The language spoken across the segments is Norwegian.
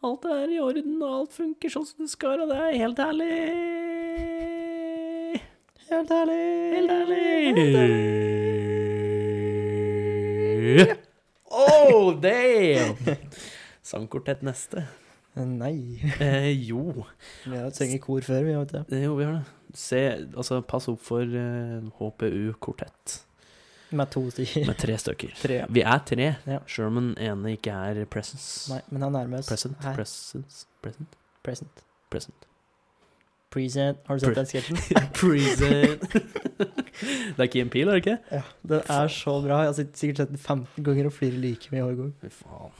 Alt er i orden, og alt funker sånn som det skal, og det er helt herlig. Helt ærlig. Helt herlig. Oh, damn! Sangkortett neste. Nei. Eh, jo. Vi har sunget kor før, vi vet det. Eh, Jo, vi har det. Se, altså, pass opp for uh, HPU-kortett Med to stykker. med tre stykker. Tre. ja. Vi er tre, Ja. sjøl om den ene ikke er presence. Nei, men han nærmer oss. Present, Her. presence, present, Present. present. Present. Har du sett Pre- den sketsjen? Present. det er Key Peel, er det ikke? Ja. Den er så bra. Jeg har sikkert sett den 15 ganger og flirer like mye hver gang. Fy faen.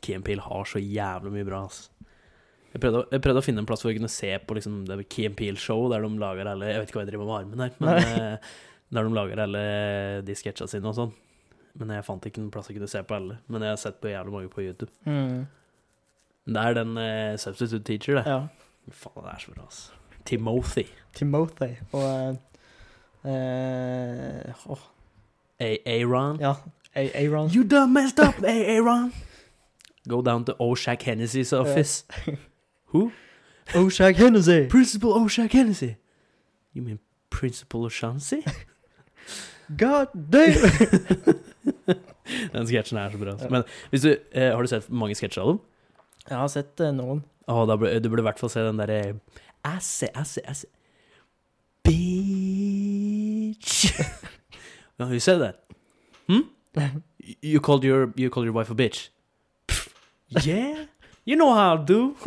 Key Peel har så jævlig mye bra, altså. Jeg prøvde, jeg prøvde å finne en plass hvor jeg kunne se på liksom, det Key Peel-show, der de lager alle Jeg vet ikke hva jeg driver med armen her, men der de lager alle de sketsja sine og sånn. Men jeg fant ikke en plass jeg kunne se på alle. Men jeg har sett på jævlig mange på YouTube. Mm. Det er den uh, Substitute Teacher, det. Ja. Faen, det er så bra, altså. Timothy. Timothy og eh, eh, åh, A- Aaron. Ja. A- Aaron. You done messed up, Aaron. Go down to Oshak Hennessy's office. Who? Oshak Hennessy. Principal Oshak Hennessy. You mean Principal O'Shaughnessy? God damn! Den sketsjen er så bra. altså. Men hvis du, eh, har du sett mange sketsjer av dem? Jeg har sett eh, noen. Å, da burde, du burde i hvert fall se den derre Asse, asse, asse Bitch. no, you said that. Hmm? You called your, you called your wife a bitch. Pff, yeah, you know how I do.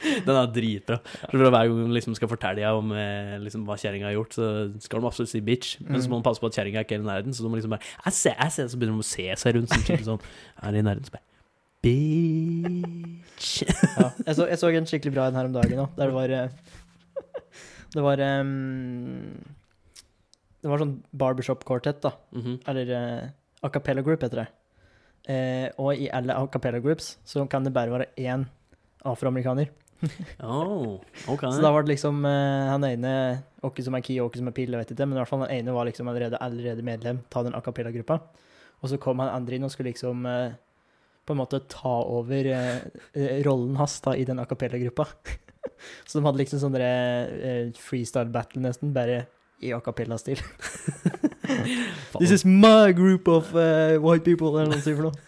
Den er dritbra. For Hver gang hun liksom skal fortelle deg om eh, liksom, hva kjerringa har gjort, så skal de absolutt si bitch. Men så må hun passe på at kjerringa ikke er i nærheten, så de må liksom bare asse, asse, Så begynner de å se seg rundt som skikkelig sånn Er i nærheten, så bare Bitch. Ja. Jeg, så, jeg så en skikkelig bra en her om dagen òg, der det var eh, Det var um, Det var sånn barbershop-quartett, da. Mhm. Eller uh, a cappella group, heter det. Uh, og i alle a cappella groups så kan det bare være én afroamerikaner. Oh, okay. Så da var det liksom eh, han ene Åkke som er key, Åkke som er pill, jeg vet ikke, men i hvert fall han ene var liksom allerede, allerede medlem av den a cappella-gruppa. Og så kom han andre inn og skulle liksom eh, på en måte ta over eh, rollen hans da, i den a cappella-gruppa. så de hadde liksom sånne derre, eh, freestyle battle nesten, bare i a cappella-stil. This is my group of uh, white people, eller noe sånt.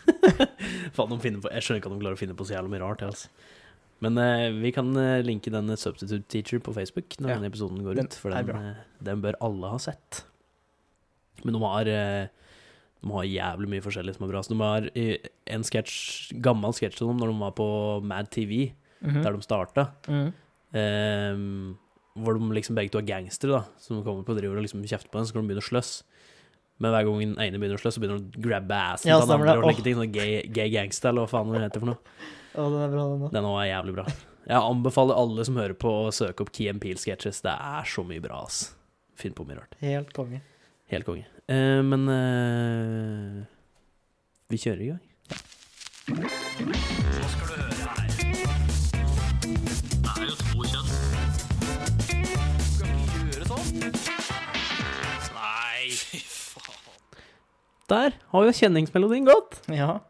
Faen, de finner på, jeg skjønner ikke at de klarer å finne på så jævlig mye rart. Altså. Men uh, vi kan uh, linke den Substitute Teacher på Facebook når Ja, denne episoden går den ut. For den, eh, den bør alle ha sett. Men de har, eh, de har jævlig mye forskjellig som er bra. Så de har eh, en sketch, gammel sketsj dem når de var på Mad TV, Mhm. der de starta. Mhm. Ehm, hvor de liksom begge to er gangstere, da. Som kommer på driver og liksom kjefter på dem, så kan de begynne å sløss. Men hver gang den ene begynner å sløss, så begynner de å grabbe assen Ja, til den andre. Og like ting, sånn gay, gay gangster, eller hva faen det heter for noe. Å, den er bra, den òg. Den òg er jævlig bra. Jeg anbefaler alle som hører på, å søke opp Key and Peel-sketsjes. Det er så mye bra, ass. Finn på mye rart. Helt konge. Helt konge. Eh, men eh, vi kjører i gang. Der har jo kjenningsmelodien gått. Ja.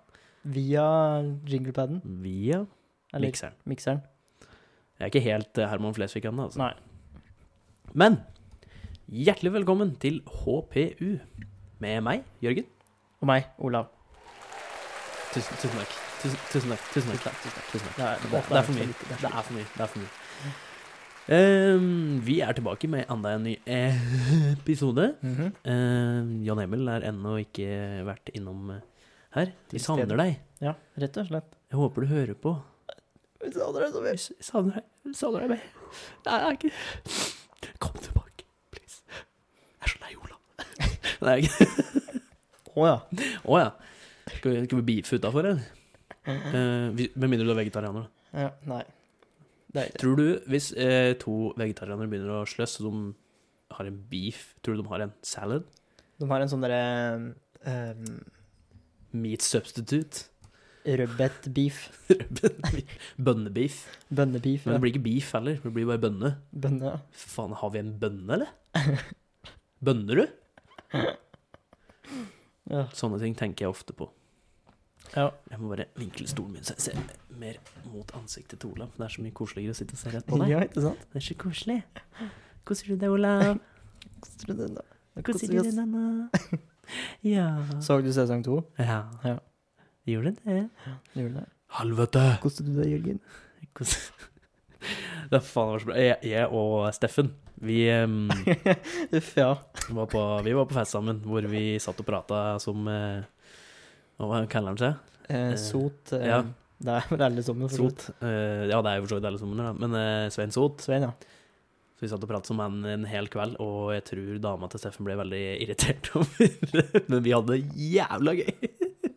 Via jinglepaden. Via mikseren. mikseren. Jeg er ikke helt eh, Herman Flesvig ennå, altså. Nei. Men hjertelig velkommen til HPU med meg, Jørgen. Og meg, Olav. Tusen, tusen takk. Tusen, tusen takk. Tusen takk. Tusen takk. Det er, Det, det er for mye. Det er for mye. Det er for mye. Um, vi er tilbake med enda en ny episode. episode. -hmm. um, Jan Emil er ennå ikke vært innom eh, her. Vi savner deg. Ja, rett og slett. Jeg håper du hører på. Vi savner deg så mye. Vi savner deg. Vi savner deg. Det er ikke Kom tilbake, please. Jeg er så lei Olav. Nei, ikke Å ja. Å ja. Skal vi, skal vi beefe utafor, eller? Eh, vi- Med mindre du er vegetarianer. da. ja. Nei. Tror du, hvis eh, to vegetarianere begynner å sløss, og de har en beef, tror du de har en salad? De har en sånn derre um, Meat substitute? rødbet beef. Bønnebeef. Bønnebeef. Men det blir ikke beef heller, det blir bare bønne. Bønne, ja. Faen, har vi en bønne, eller? Bønner du? ja. Sånne ting tenker jeg ofte på. Ja. Jeg må bare vinkle stolen min så jeg ser mer mot ansiktet til Olav. Det er så mye koseligere å sitte og se rett på deg. ja, ikke sant? Det er så koselig. Koser du deg, Olav? Koser du deg? Koser du deg, Nanna? Ja. Så du sesong to? ja. Ja. Gjorde det? Gjorde det? Helvete! Koste du deg, Jørgen? Det er faen meg så bra. Jeg, jeg og Steffen, vi um, Uff, ja. var på, vi var på fest sammen, hvor vi satt og prata som uh, Hva kaller han seg? Eh, sot. Eh, ja. Det er vel alle sammen. Sot. Uh, ja, det er jo for så vidt alle sammen. Men uh, Svein Sot. Svein, ja. Så vi satt og pratet som en, en hel kveld, og jeg tror dama til Steffen ble veldig irritert over det. Men vi hadde det jævla gøy.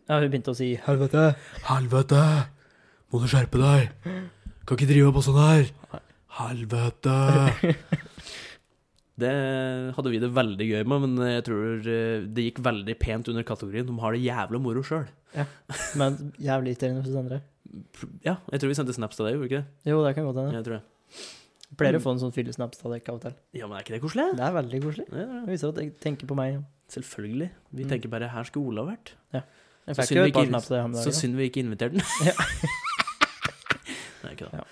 Ja, Hun begynte å si 'helvete'. Helvete! Må du skjerpe deg? Kan ikke drive på sånn her. Helvete! Det hadde vi det veldig gøy med, men jeg tror eh, det gikk veldig pent under kategorien. De har det jævla moro sjøl. Men jævlig irriterende for andre. Ja, jeg tror vi sendte snaps til deg, gjorde vi ikke det? Jo, det kan godt hende. Jeg tror det. Pleier å få en sånn fyllesnaps av dere av og til. Ja, men er ikke det koselig? Det er veldig koselig. Ja, ja. Det viser at jeg tenker på meg. Selvfølgelig. Vi Mm. tenker bare 'her skulle Olav vært'. Jeg Så fikk jo et par snaps av det her om Så synd vi ikke inviterte den. Ja. Nei, ikke det. Ja.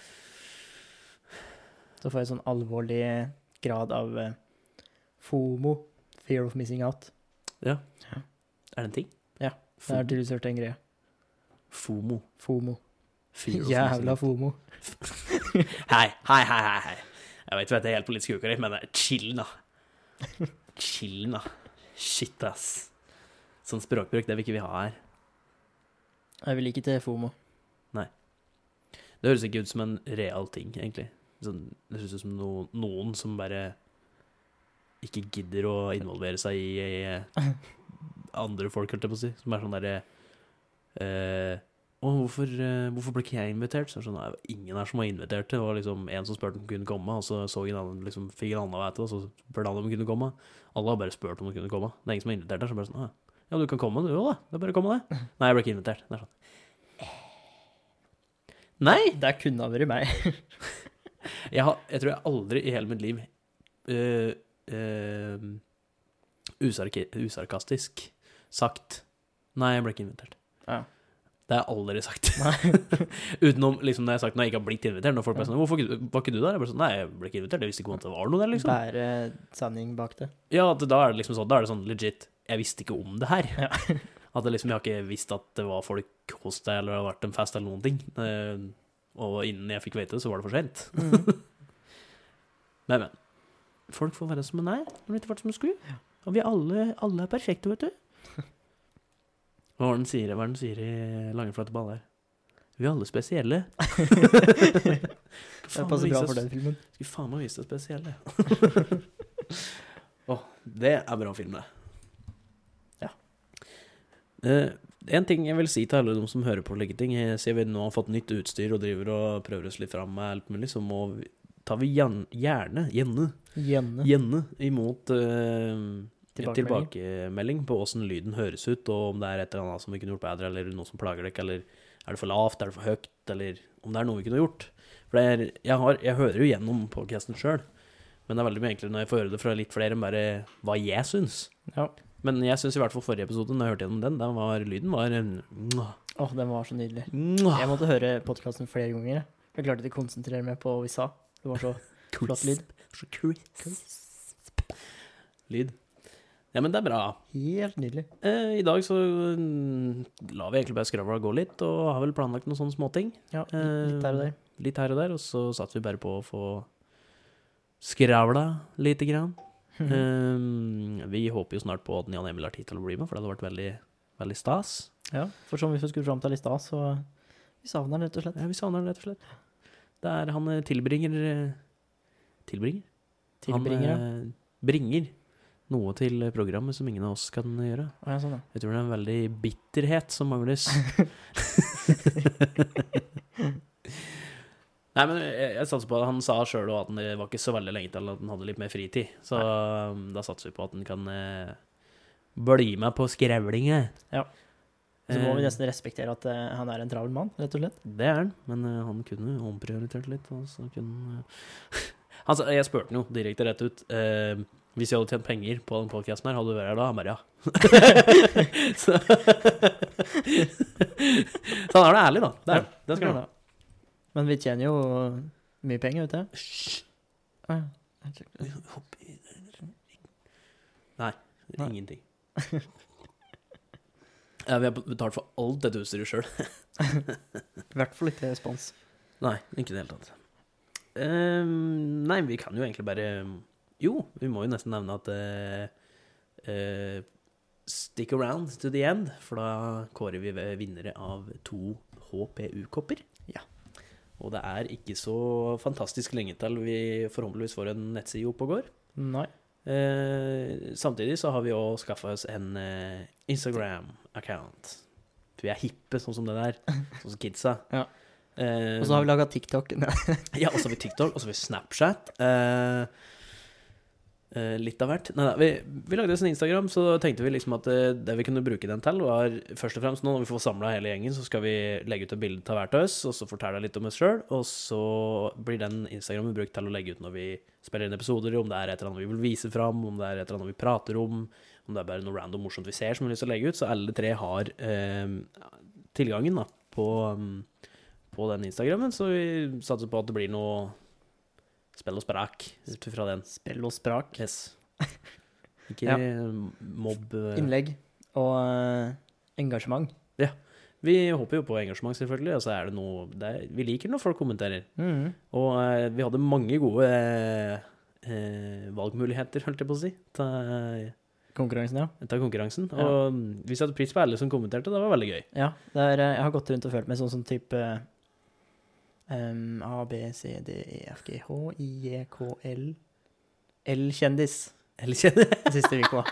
Så får jeg sånn alvorlig grad av eh, FOMO. Fear of missing out. Ja Er det en ting? Ja, Det er tydeligvis hørt en greie. FOMO. FOMO. Fear of Jævla FOMO. Hei, hei, hei, hei. Jeg vet vi er helt politisk ukorrekt, men eh, chill, da. Chill, da. Shit, ass. Sånn språkbruk, det vil ikke vi ha her. Jeg vil ikke til FOMO. Nei. Det høres ikke ut som en real ting, egentlig. Sånn, det høres ut som no, noen som bare ikke gidder å involvere seg i, i andre folk, holdt jeg på å si. Som er sånn derre eh, Å, hvorfor, eh, hvorfor ble ikke jeg invitert? Så sånn, «Nei, ingen her som var invitert. Det var liksom en som spurte om hun kunne komme, og så, så en annen, liksom, fikk en annen vite og så spurte han om hun kunne komme. Alle har bare spurt om hun kunne komme. Det er ingen som har invitert deg. Så bare sånn, «Ah, ja, du kan komme, du òg, da. Det er bare å komme, det. Nei, jeg ble ikke invitert. Det er sånn. Nei! Det kunne ha vært meg. Jeg, har, jeg tror jeg aldri i hele mitt liv uh, uh, usarkastisk sagt Nei, jeg ble ikke invitert. Ja. Det har jeg aldri sagt. Utenom liksom når jeg har sagt når jeg ikke har blitt invitert. Når folk bare sånn 'Hvorfor var ikke du der?' Jeg bare sånn Nei, jeg ble ikke invitert. Jeg visste ikke om det var noe der, liksom. Bære sanning bak det. Ja, at da er det liksom sånn Da er det sånn legit Jeg visste ikke om det her. Ja. At liksom Jeg har ikke visst at det var folk hos deg, eller det har vært en fest, eller noen ting. Eh, og innen jeg fikk vite det, så var det for sent. Men, men. Folk får være som de er, når de ikke ble som de skulle. Og vi alle, alle er perfekte, vet du. Hva er det den sier, hva den sier i Lange flate baller? Vi er alle spesielle. Det passer bra for den filmen. Skulle faen meg vise det spesielle. Å, det er bra film, det. Ja. Eh, en ting jeg vil si til alle de som hører på slike ting, jeg sier vi nå har fått nytt utstyr og driver og prøver oss litt fram med alt mulig, så må vi, tar vi gjerne, gjerne, gjerne, imot eh, Tilbakemelding. tilbakemelding på åssen lyden høres ut, og om det er et eller annet som vi kunne gjort bedre, eller noe som plager dere, eller er det for lavt, er det for høyt, eller om det er noe vi kunne gjort. For er, jeg, har, jeg hører jo gjennom podcasten sjøl, men det er veldig mye enklere når jeg får høre det fra litt flere enn bare hva jeg syns. Ja. Men jeg syns i hvert fall forrige episode, når jeg hørte gjennom den, den var, lyden var Åh, oh, den var så nydelig. mwah. Jeg måtte høre podkasten flere ganger. Jeg klarte ikke å konsentrere meg på hva vi sa. Det var så flott lyd. Så crisp. Lyd. Ja, men det er bra. helt nydelig. Eh, I dag så mm, lar vi egentlig bare skravla gå litt, og har vel planlagt noen sånne småting. Ja, litt her og der. Litt her og der, og så satt vi bare på å få skravla lite grann. Mhm. Eh, vi håper jo snart på at Jan Emil har tid til å bli med, for det hadde vært veldig, veldig stas. Ja, for som vi skulle fram til i stad, så vi savner den rett og slett. Ja, vi savner han rett og slett. Det er han eh, tilbringer eh, Tilbringer? Tilbringer, ja. Han ja. bringer noe til programmet som ingen av oss kan gjøre. Ja, sånn, ja. Jeg tror det er en veldig bitterhet som mangles. Nei, men jeg, jeg satser på at Han sa sjøl at han- det var ikke så veldig lenge til at han hadde litt mer fritid. Så Nei. da satser vi på at han kan eh, bli med på skrevlinga. Ja. Så må vi Eh, nesten respektere at eh, han er en travel mann, rett og slett. Det er han, men eh, han kunne omprioritert litt. Og så kunne eh, han Jeg spurte han jo direkte rett ut. eh, hvis jeg hadde tjent penger på den podkasten her, hadde du vært her da? Han bare ja. så, så han er da ærlig, da. Det, er, det skal han ha. Men vi tjener jo mye penger, vet du. Hysj. Å, ja. Nei, Nei. ingenting. Ja, vi har betalt for alt dette utstyret sjøl. I hvert fall ikke respons. Nei, ikke i det hele tatt. Um, nei, vi kan jo egentlig bare Jo, vi må jo nesten nevne at uh, uh, Stick around to the end, for da kårer vi vinnere av to HPU-kopper. Ja. Og det er ikke så fantastisk lenge til vi forhåpentligvis får en nettside opp og går. Nei. Eh, samtidig så har vi òg skaffa oss en eh, Instagram-account. Vi er hippe, sånn som det der. Sånn som kidsa. Ja. Eh, Og så har vi laga TikTok. ja, og så har vi TikTok, og så har vi Snapchat. Eh, litt av hvert. Nei, vi, vi lagde oss en Instagram, så tenkte vi liksom at eh, det vi kunne bruke den til, var først og fremst nå når vi får samla hele gjengen, så skal vi legge ut et bilde av hvert av oss, og så fortelle litt om oss sjøl. Og så blir den Instagrammen brukt til å legge ut når vi spiller inn episoder, om det er et eller annet vi vil vise fram, om det er et eller annet vi prater om, om det er bare noe random morsomt vi ser som vi har lyst til å legge ut. Så alle tre har eh, tilgangen da, på, um, på den Instagrammen, så vi satser på at det blir noe spill og sprak ut fra den. Spill og sprak. Yes. Ikke Ja. mobb eh. Innlegg og engasjement. engasjement. Vi håper jo på engasjement, selvfølgelig. Og så er det noe det er, Vi liker når folk kommenterer. Mm. Og eh, vi hadde mange gode eh, eh, valgmuligheter, holdt jeg på å si, til, Konkurransen, ja. til konkurransen. Ja. Og mm, vi satte pris på alle som kommenterte. Det var veldig gøy. Ja, det er, eh, jeg har gått rundt og følt meg sånn som type em, A, B, C, D, E, F, G, H, I, J, K, L L-kjendis L-kjendis? siste uka.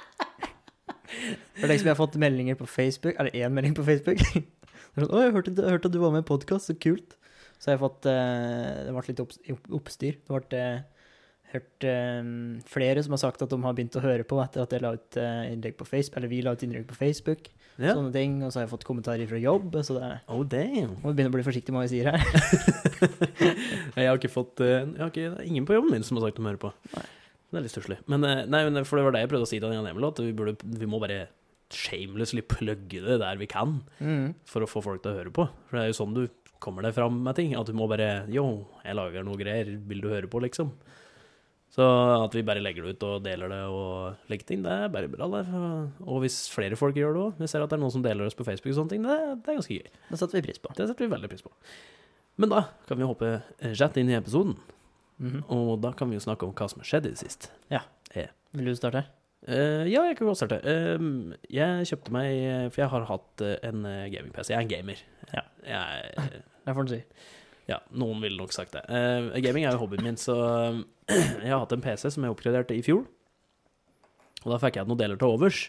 For deg som jeg har fått meldinger på Facebook, Er det én melding på Facebook sånn, 'Å, jeg hørte, hørte at du var med i podkast, så kult'. Så har jeg fått uh, Det ble litt opp, oppstyr. Det ble uh, hørt uh, flere som har sagt at de har begynt å høre på etter at jeg la ut eh, innlegg på Facebook, eller vi la ut innlegg på Facebook. Ja. Sånne ting. Og så har jeg fått kommentarer fra jobb, så det er, Oh, damn. må begynne å bli forsiktig med hva jeg sier her. Jeg har ikke fått eh, jeg har ikke, det er ingen på jobben min som har sagt de hører på. Nei. Det er litt stusslig. Men, eh, nei, men for det var det jeg prøvde å si til Jan Emil, at vi, burde, vi må bare shamelessly plugge det der vi kan, Mm. for å få folk til å høre på. For det er jo sånn du kommer deg fram med ting. At du må bare Yo, jeg lager noe greier, vil du høre på, liksom? Så at vi bare legger det ut og deler det og legger ting, det er bare bra. Det. Og hvis flere folk gjør det òg, vi ser at det er noen som deler oss på Facebook og sånne ting, det, det er ganske gøy. Det setter vi pris på. Det setter vi veldig pris på. Men da kan vi hoppe rett inn i episoden, Mhm. og da kan vi jo snakke om hva som har skjedd i det siste. Vil du starte? Uh, ja, jeg kan godt starte. Uh, jeg kjøpte meg For jeg har hatt eh, en eh, gaming-PC. Jeg er en gamer. Ja. Jeg, Det får du si. Ja, noen ville nok sagt det. Eh, gaming er jo hobbyen min, så jeg har hatt en PC som jeg oppgraderte i fjor. Og da fikk jeg noen deler til overs,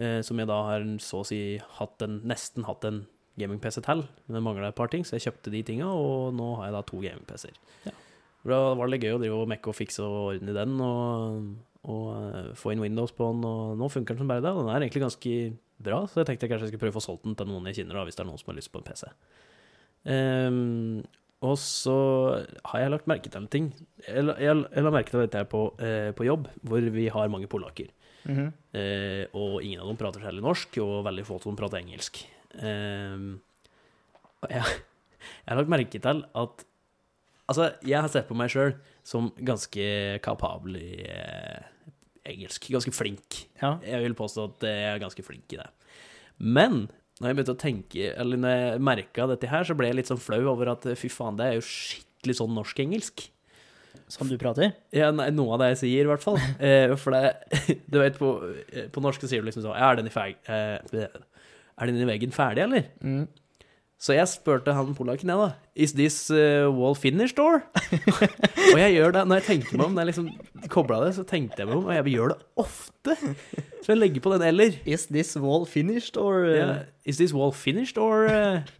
eh, som jeg da har så å si hatt en, nesten hatt en gaming-PC til. Men det mangla et par ting, så jeg kjøpte de tinga, og nå har jeg da to gaming-PC-er. Ja. Da var det gøy å drive og mekke og fikse og ordne i den, og, og eh, få inn Windows på den, og nå funker den som bare det. og Den er egentlig ganske bra, så jeg tenkte jeg kanskje jeg skulle prøve å få solgt den til noen jeg kjenner, da, hvis det er noen som har lyst på en PC. Ehm, og så har jeg lagt merke til en ting. Jeg, jeg, jeg la merke til dette her på, eh, på jobb, hvor vi har mange polakker. Mhm. Eh, og ingen av dem prater særlig norsk, og veldig få som prater engelsk. Og jeg, jeg har lagt merke til at Altså, jeg har sett på meg sjøl som ganske kapabel i eh, engelsk. Ganske flink. Ja. Jeg vil påstå at jeg er ganske flink i det. Men når jeg begynte å tenke, eller når jeg merka dette her, så ble jeg litt sånn flau over at fy faen, det er jo skikkelig sånn norsk-engelsk. Som du prater? Ja, nei, noe av det jeg sier, i hvert fall. Eh, for det Du vet, på, eh, på norsk sier du liksom sånn er den i, feg, eh, er den i veggen ferdig, eller? Mm. Så jeg spurte han polakken, jeg, da. Is this uh, wall finished, or? og jeg gjør det når jeg tenker meg om, når jeg liksom kobla det, så tenkte jeg meg om, og jeg gjør det ofte. Så jeg legger på den eller. Is this wall finished, or uh, Ja, is this wall finished, or uh...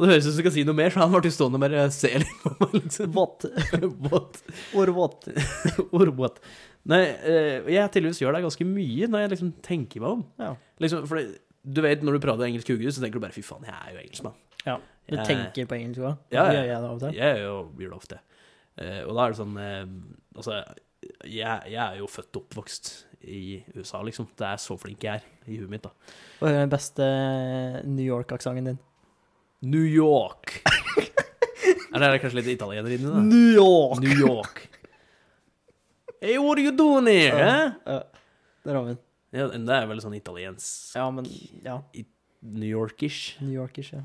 Og det høres ut som du skal si noe mer, så han ble stående og bare se litt på meg. Liksom. what? What? Or what? Or what? Nei, eh, jeg tydeligvis gjør det ganske mye når jeg liksom tenker meg om. Ja. Liksom, for det, du vet, når du prater engelsk hugget, så tenker du bare fy faen, jeg er jo engelskmann. Ja. Du Jeg- tenker på engelsk òg? Ja, ja. gjør jeg da av og til. Jeg gjør det ofte. Eh, og da er det sånn eh, Altså, jeg, jeg er jo født og oppvokst i USA, liksom. Det er så flink jeg er i huet mitt, da. Hva er den beste New York-aksenten din? New York! er det kanskje litt italiener inni det? New York! New York. Hey, what are you doing here? Eh? Ja, der har vi den. Ja, det er veldig sånn italiensk Ja, men ja. New Yorkish. New Yorkish, ja.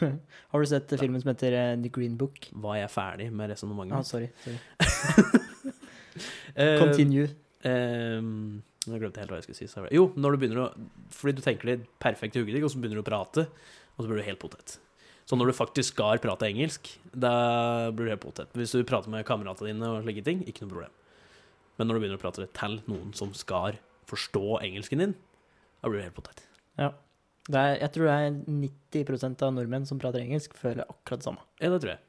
har du sett filmen som heter eh, The Green Book? Var jeg ferdig med Ah, resonnementet? sorry. sorry. Eh, Continue. ehm, jeg glemte helt hva jeg skulle si. Jo, når du begynner å Fordi du tenker det perfekt i hugget ditt, og så begynner du å prate, og så blir du helt potet. Så når du faktisk skal prate engelsk, da blir du helt potet. Hvis du prater med kameratene dine og slike ting, ikke noe problem. Men når du begynner å prate til noen som skal forstå engelsken din, da blir du helt potet. Det er, jeg tror det er 90% av nordmenn som prater engelsk, føler akkurat det samme. Ja, det tror jeg.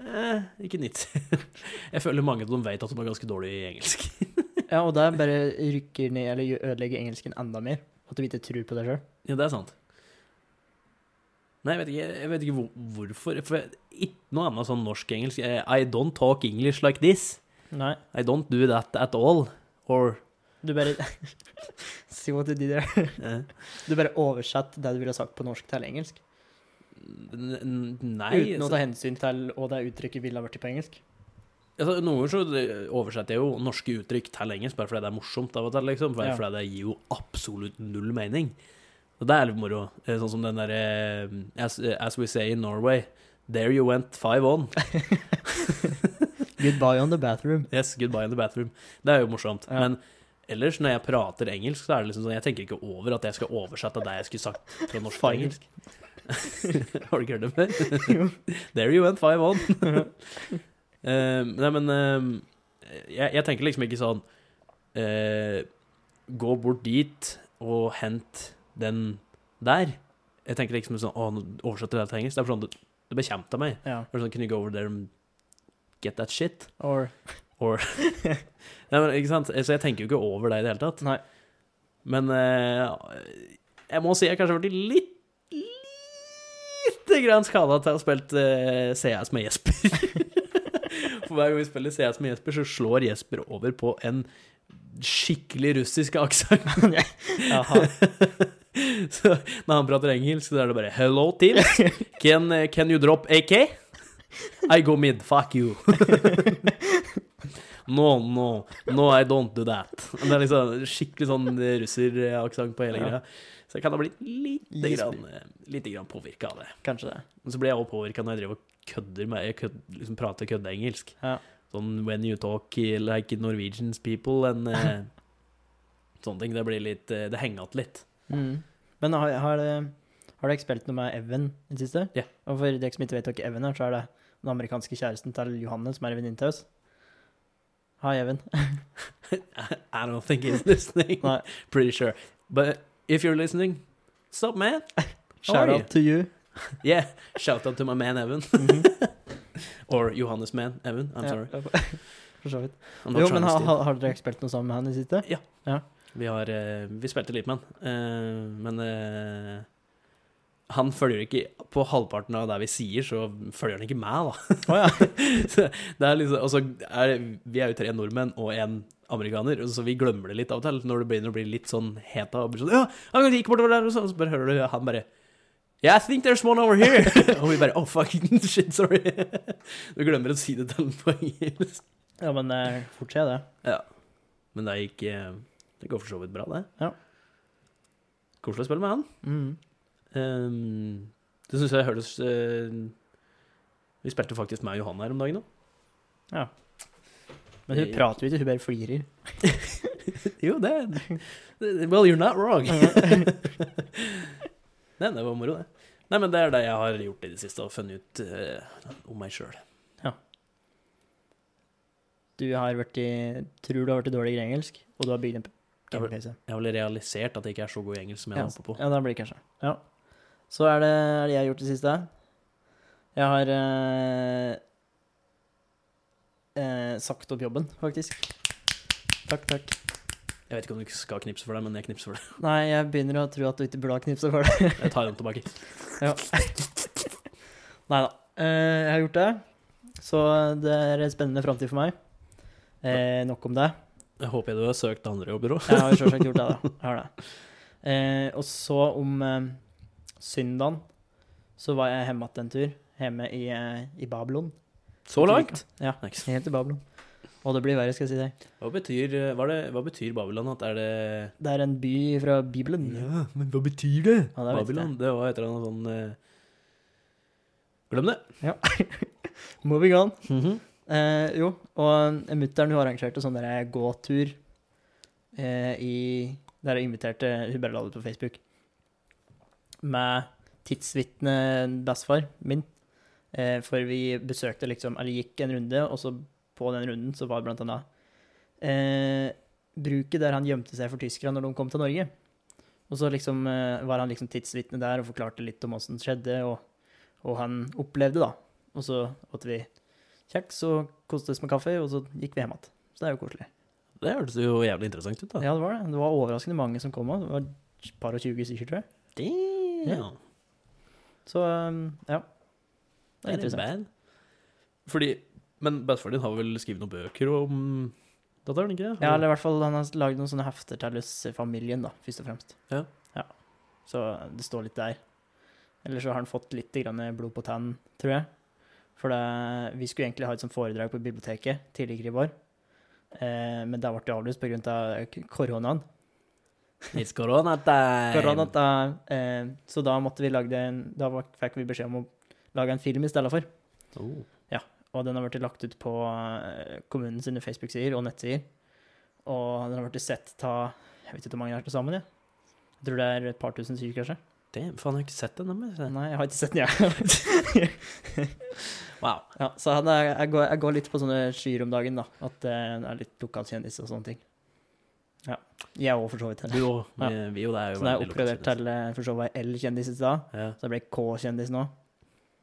Eh, ikke 90. jeg føler mange av dem vet at de er ganske dårlige i engelsk. Ja, og det bare rykker ned, eller ødelegger engelsken enda mer. At du ikke tror på deg sjøl. Ja, det er sant. Nei, jeg vet ikke, jeg vet ikke hvor, hvorfor. For jeg- ikke noe annet sånn norsk-engelsk. Eh, I don't talk English like this. Nei, I don't do that at all. Or du bare See what you did there. eh, Du bare oversatte det du ville ha sagt på norsk til engelsk. n- Nei. uten å altså, ta hensyn til hva det uttrykket ville ha vært på engelsk. altså, noen ganger så oversetter jeg jo norske uttrykk til engelsk bare fordi det er morsomt av og til, liksom. Bare Ja. fordi det gir jo absolutt null mening. Og det er litt moro. Eh, Sånn som den derre as, as we say in Norway, there you went five on. Goodbye on the bathroom. Yes, goodbye on the bathroom. Det er jo morsomt. Ja. Men ellers, når jeg prater engelsk, så er det liksom sånn Jeg tenker ikke over at jeg skal oversette det jeg skulle sagt fra norsk til engelsk. Har du ikke hørt det før? There you went five on. uh, nei, men uh, jeg, jeg tenker liksom ikke sånn uh, Gå bort dit og hent den der. Jeg tenker liksom sånn Å, nå oversetter jeg det til engelsk. Det er sånn det, det bekjemte meg. Ja. Sånn, Can you go over there and get that shit? Or Nei, men, ikke sant? Så jeg tenker jo ikke over det i det hele tatt. Nei. Men eh, jeg må si jeg kanskje har blitt litt Lite grann skada til å ha spilt eh, CS med Jesper. For hver gang vi spiller CS med Jesper, så slår Jesper over på en skikkelig russisk aksent. Så når han prater engelsk, så er det bare 'Hello, team. Can, eh, can you drop AK?' I go mid. Fuck you. No, no. No, I don't do that. Det er liksom skikkelig sånn russeraksent på hele greia. Så jeg kan ha blitt lite grann, eh, lite grann påvirka av det. Kanskje det. Men så blir jeg også påvirka når jeg driver og kødder med Jeg kød, liksom prater køddeengelsk. Ja. Sånn when you talk like Norwegians people and uh, sånne ting. Det blir litt eh, Det henger igjen litt. Mm. Men har, har, det, har dere spilt noe med Evan i det siste? Ja. Og for dere som ikke vet hvem Evan er, så er det den amerikanske kjæresten til Johanne, som er en venninne til oss. Hei, Evan. I don't think he's listening. Pretty sure. But if you're listening, stop, man. Shout you? out to you. Yeah, shout out to my man Evan. Mhm. Or Johannes man Evan. I'm Ja, sorry. For så vidt. Jo, men ha, har, har dere spilt noe sammen med han i siste? Ja. ja. Vi har eh, Vi spilte litt med han, eh, men eh, han følger ikke På halvparten av det vi sier, så følger han ikke meg, da. Oh, ja. Så det liksom Og så er Vi er jo tre nordmenn og en amerikaner, så vi glemmer det litt av og til når det begynner å bli litt sånn heta. Og blir sånn, ja, han gikk bortover der, og så, og så bare hører du han bare Yeah, I think there's one over here. og vi bare Oh, fucking shit, sorry. du glemmer å si det til på engelsk. ja, men det fort skjer det. Ja. Men det gikk eh, Det går for så vidt bra, det. Ja. Koselig å spille med han. Mm. Ehm, det syns jeg høres uh, Vi spilte faktisk med Johanne her om dagen òg. Ja. Men hun Eh, prater jo ikke, hun bare flirer. Jo, det Well, you're not wrong. Nei, det var moro, det. Nei, men det er det jeg har gjort i det siste, og funnet ut uh, om meg sjøl. Du har vært i, tror du har vært i dårligere engelsk, og du har bygd en Ja, game-PC. Jeg har vel realisert at jeg ikke er så god i engelsk som jeg Ja, håper på. ja, det blir kanskje. Ja. Så er det, er det jeg har gjort det siste. Jeg har eh, eh, sagt opp jobben, faktisk. Takk, takk. Jeg vet ikke om du skal knipse for det, men jeg knipser for det. Nei, jeg begynner å tro at du ikke burde ha knipset for det. Jeg tar den tilbake. Nei da. Eh, jeg har gjort det. Så det er en spennende framtid for meg. Eh, nok om det. Jeg håper du har søkt andre jobber òg. Jeg har jo selvsagt gjort det, da. Jeg har det. Eh, og så om eh, søndagen så var jeg hjemme igjen en tur. Hjemme i, eh, i Babylon. Så langt? Ja, helt i Babylon. Og det blir verre, skal jeg si deg. Hva betyr, eh, hva, det, hva betyr Babylon? At er det Det er en by fra Bibelen. Ja, men hva betyr det? Ja, det Babylon, det var et eller annet sånn eh, Glem det. Ja. Moving on. Mhm. Eh, jo, og mutter'n arrangerte sånn der gåtur eh, i Der jeg inviterte Hun bare la det ut på Facebook. Med tidsvitne bestefar min. Eh, for vi besøkte liksom Eller gikk en runde, og så på den runden så var det blant annet eh, bruket der han gjemte seg for tyskerne når de kom til Norge. Og så liksom eh, var han liksom tidsvitne der og forklarte litt om åssen det skjedde, og, og han opplevde, da. Og så åt vi kjeks og koste oss med kaffe, og så gikk vi hjem igjen. Så det er jo koselig. Det hørtes jo jævlig interessant ut, da. Ja, det var det. Det var overraskende mange som kom òg. Det var et par og tjue stykker, tror jeg. Damn. Så um, ja. Det er interessant. bad. Fordi Men bestefaren din har vel skrevet noen bøker om datteren, ikke det? Ja, eller i hvert fall han har lagd noen sånne hefter til familien, da, først og fremst. Ja. Så det står litt der. Eller så har han fått litt grann blod på tannen, tror jeg. For det, vi skulle egentlig ha et sånt foredrag på biblioteket tidligere i vår. Eh, men det ble avlyst pga. koronaen. It's corona time! corona time. eh, så da måtte vi lage en Da var- fikk vi beskjed om å lage en film i stedet for. Oh. Og den har blitt lagt ut på kommunens Facebook-sider og nettsider. Og den har blitt sett ta Jeg vet ikke hvor mange det er til sammen, jeg. Jeg tror det er et par tusen syke, kanskje. Damn, faen, jeg har ikke sett den. Men. Nei, jeg har ikke sett den, jeg. Wow. ja, så jeg, går, jeg går litt på sånne skyer om dagen, da. At det er litt lokalkjendis og sånne ting. Ja. Jeg òg, for så vidt. Du òg. Ja. Vi, vi og det er jo Så da er jeg veldig oppgradert til eh, for så vidt L-kjendis i stad. Ja. Så jeg ble K-kjendis nå.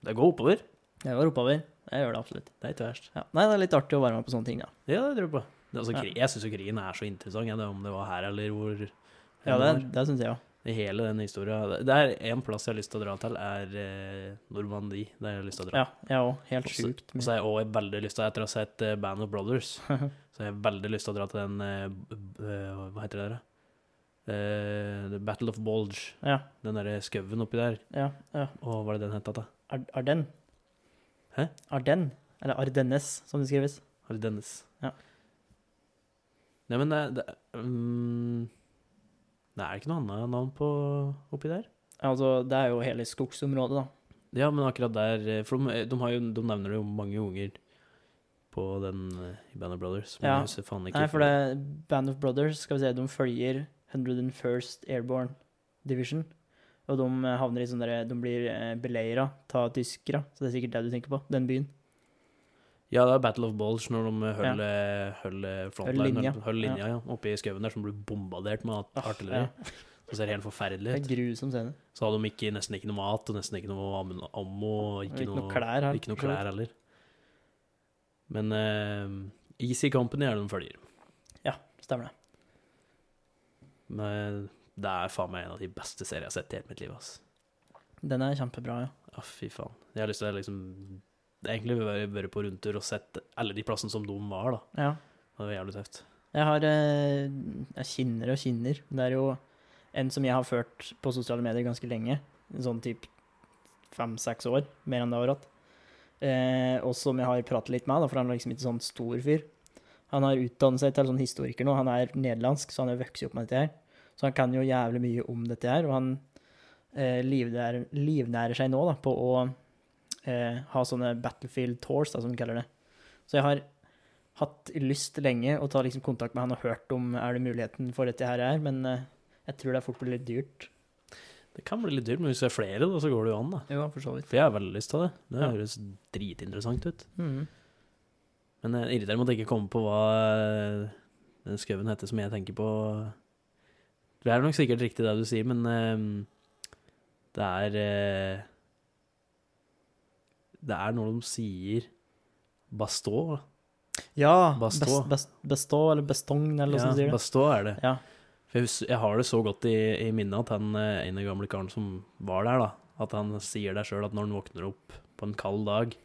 Det går oppover. Det går oppover. Jeg gjør det absolutt. Det er ikke verst. Ja. Nei, det er litt artig å være med på sånne ting, da. Ja, det tror jeg på. Det, altså, Ja. jeg syns jo krigen er så interessant, jeg, det, om det var her eller hvor Ja, det, det syns jeg òg. I hele den historien. Det er én plass jeg har lyst til å dra til, er eh, Normandie. Der jeg har lyst til å dra. Ja, jeg òg. Helt sjukt. Og så har jeg også veldig lyst til, etter å ha sett eh, Band of Brothers, så har jeg veldig lyst til å dra til den eh, Hva heter det der? The Battle of Bulge. Ja, Den derre skauen oppi der. ja. ja. Og hva er det den het da? Ar Arden. Hæ? Arden. Eller Ardennes, som det skrives. Ardennes. Ja. Nei, men det, det mm, Det er ikke noe annet navn på oppi der? Altså, det er jo hele skogsområdet, da. Ja, men akkurat der eh, For de, de, har jo, de nevner det jo mange ganger på den eh, i Band of Brothers. Men Ja. jeg husker faen ikke Nei, for det Band of Brothers, skal vi se, de følger 101st Airborne Division. Og de havner i sånn derre De blir eh, beleira av tyskere, så det er sikkert det du tenker på. Den byen. Ja, det er Battle of Bulge når de holder, ja. frontline, Holder linja. ja. oppe i skauen der, som blir bombardert med at- Ah, artilleri. ja. Så ser det helt forferdelig Det er grusom scene. Så hadde de ikke, nesten ikke noe mat, og nesten ikke noe ammo, og ikke, ikke noe noe, klær her. ikke noe klær heller. Men uh, Easy Company er det de følger. Ja, Stemmer det. Men det er faen meg en av de beste serier jeg har sett i hele mitt liv. ass. Den er kjempebra, ja. Ja, fy faen. Jeg har lyst til å liksom Egentlig vært vært på rundtur og sett alle de plassene som de var, da. ja. Det var jævlig tøft. Jeg har eh, jeg kinner og kinner. Det er jo en som jeg har ført på sosiale medier ganske lenge. Sånn typ fem-seks år, mer enn det har hatt. Eh, og som jeg har pratet litt med, da, for han er liksom ikke sånn stor fyr. Han har utdannet seg til sånn historiker nå. Han er nederlandsk, så han har vokst opp med dette her. Så han kan jo jævlig mye om dette her, og han eh, livnærer, livnærer seg nå da, på å eh, ha sånne battlefield tours, da, som de kaller det. Så jeg har hatt lyst lenge å ta liksom kontakt med han og hørt om er det muligheten for dette her er, men eh, jeg tror det fort blir litt dyrt. Det kan bli litt dyrt, men hvis det er flere, da, så går det jo an, da. Jo, for så vidt. For jeg har veldig lyst til det. Det Ja. høres dritinteressant ut. Mm. Men jeg irriterer meg at jeg ikke kommer på hva eh, den skauen heter som jeg tenker på. Det er nok sikkert riktig det du sier, men um, det er eh, Det er når de sier Bastå. Ja, Bastå. best, best, bestå, eller bestong, eller noe Ja, sånt. Bastå er det. Ja. For jeg, jeg har det så godt i, i minnet at han eh, ene gamle karen som var der, da, at han sier det sjøl at når han våkner opp på en kald dag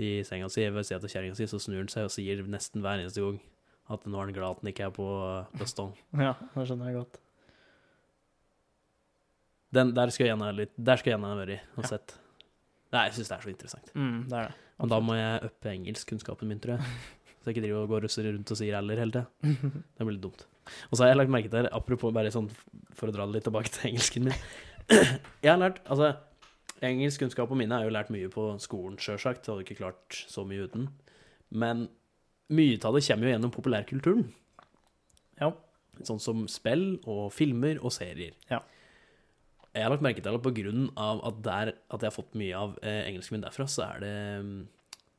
i senga si ved siden av kjerringa si, så snur han seg og sier nesten hver eneste gang at nå er han glad at han ikke er på bestong. Ja, det skjønner jeg godt. Den, der skulle jeg gjerne vært og Ja. sett. Nei, jeg syns det er så interessant. Mm, det er det. Og da må jeg uppe engelskkunnskapen min, tror jeg. Så jeg ikke driver og går russer rundt og sier eller hele tida. Det blir litt dumt. Og så har jeg lagt merke til, apropos bare sånn for å dra det litt tilbake til engelsken min Jeg har lært Altså, engelskkunnskapene mine er jo lært mye på skolen, sjølsagt. Hadde ikke klart så mye uten. Men mye av det kommer jo gjennom populærkulturen. Ja. Sånn som spill og filmer og serier. Ja. Jeg har lagt merke til at av at, der, at jeg har fått mye av eh, engelsken min derfra, så er det mm,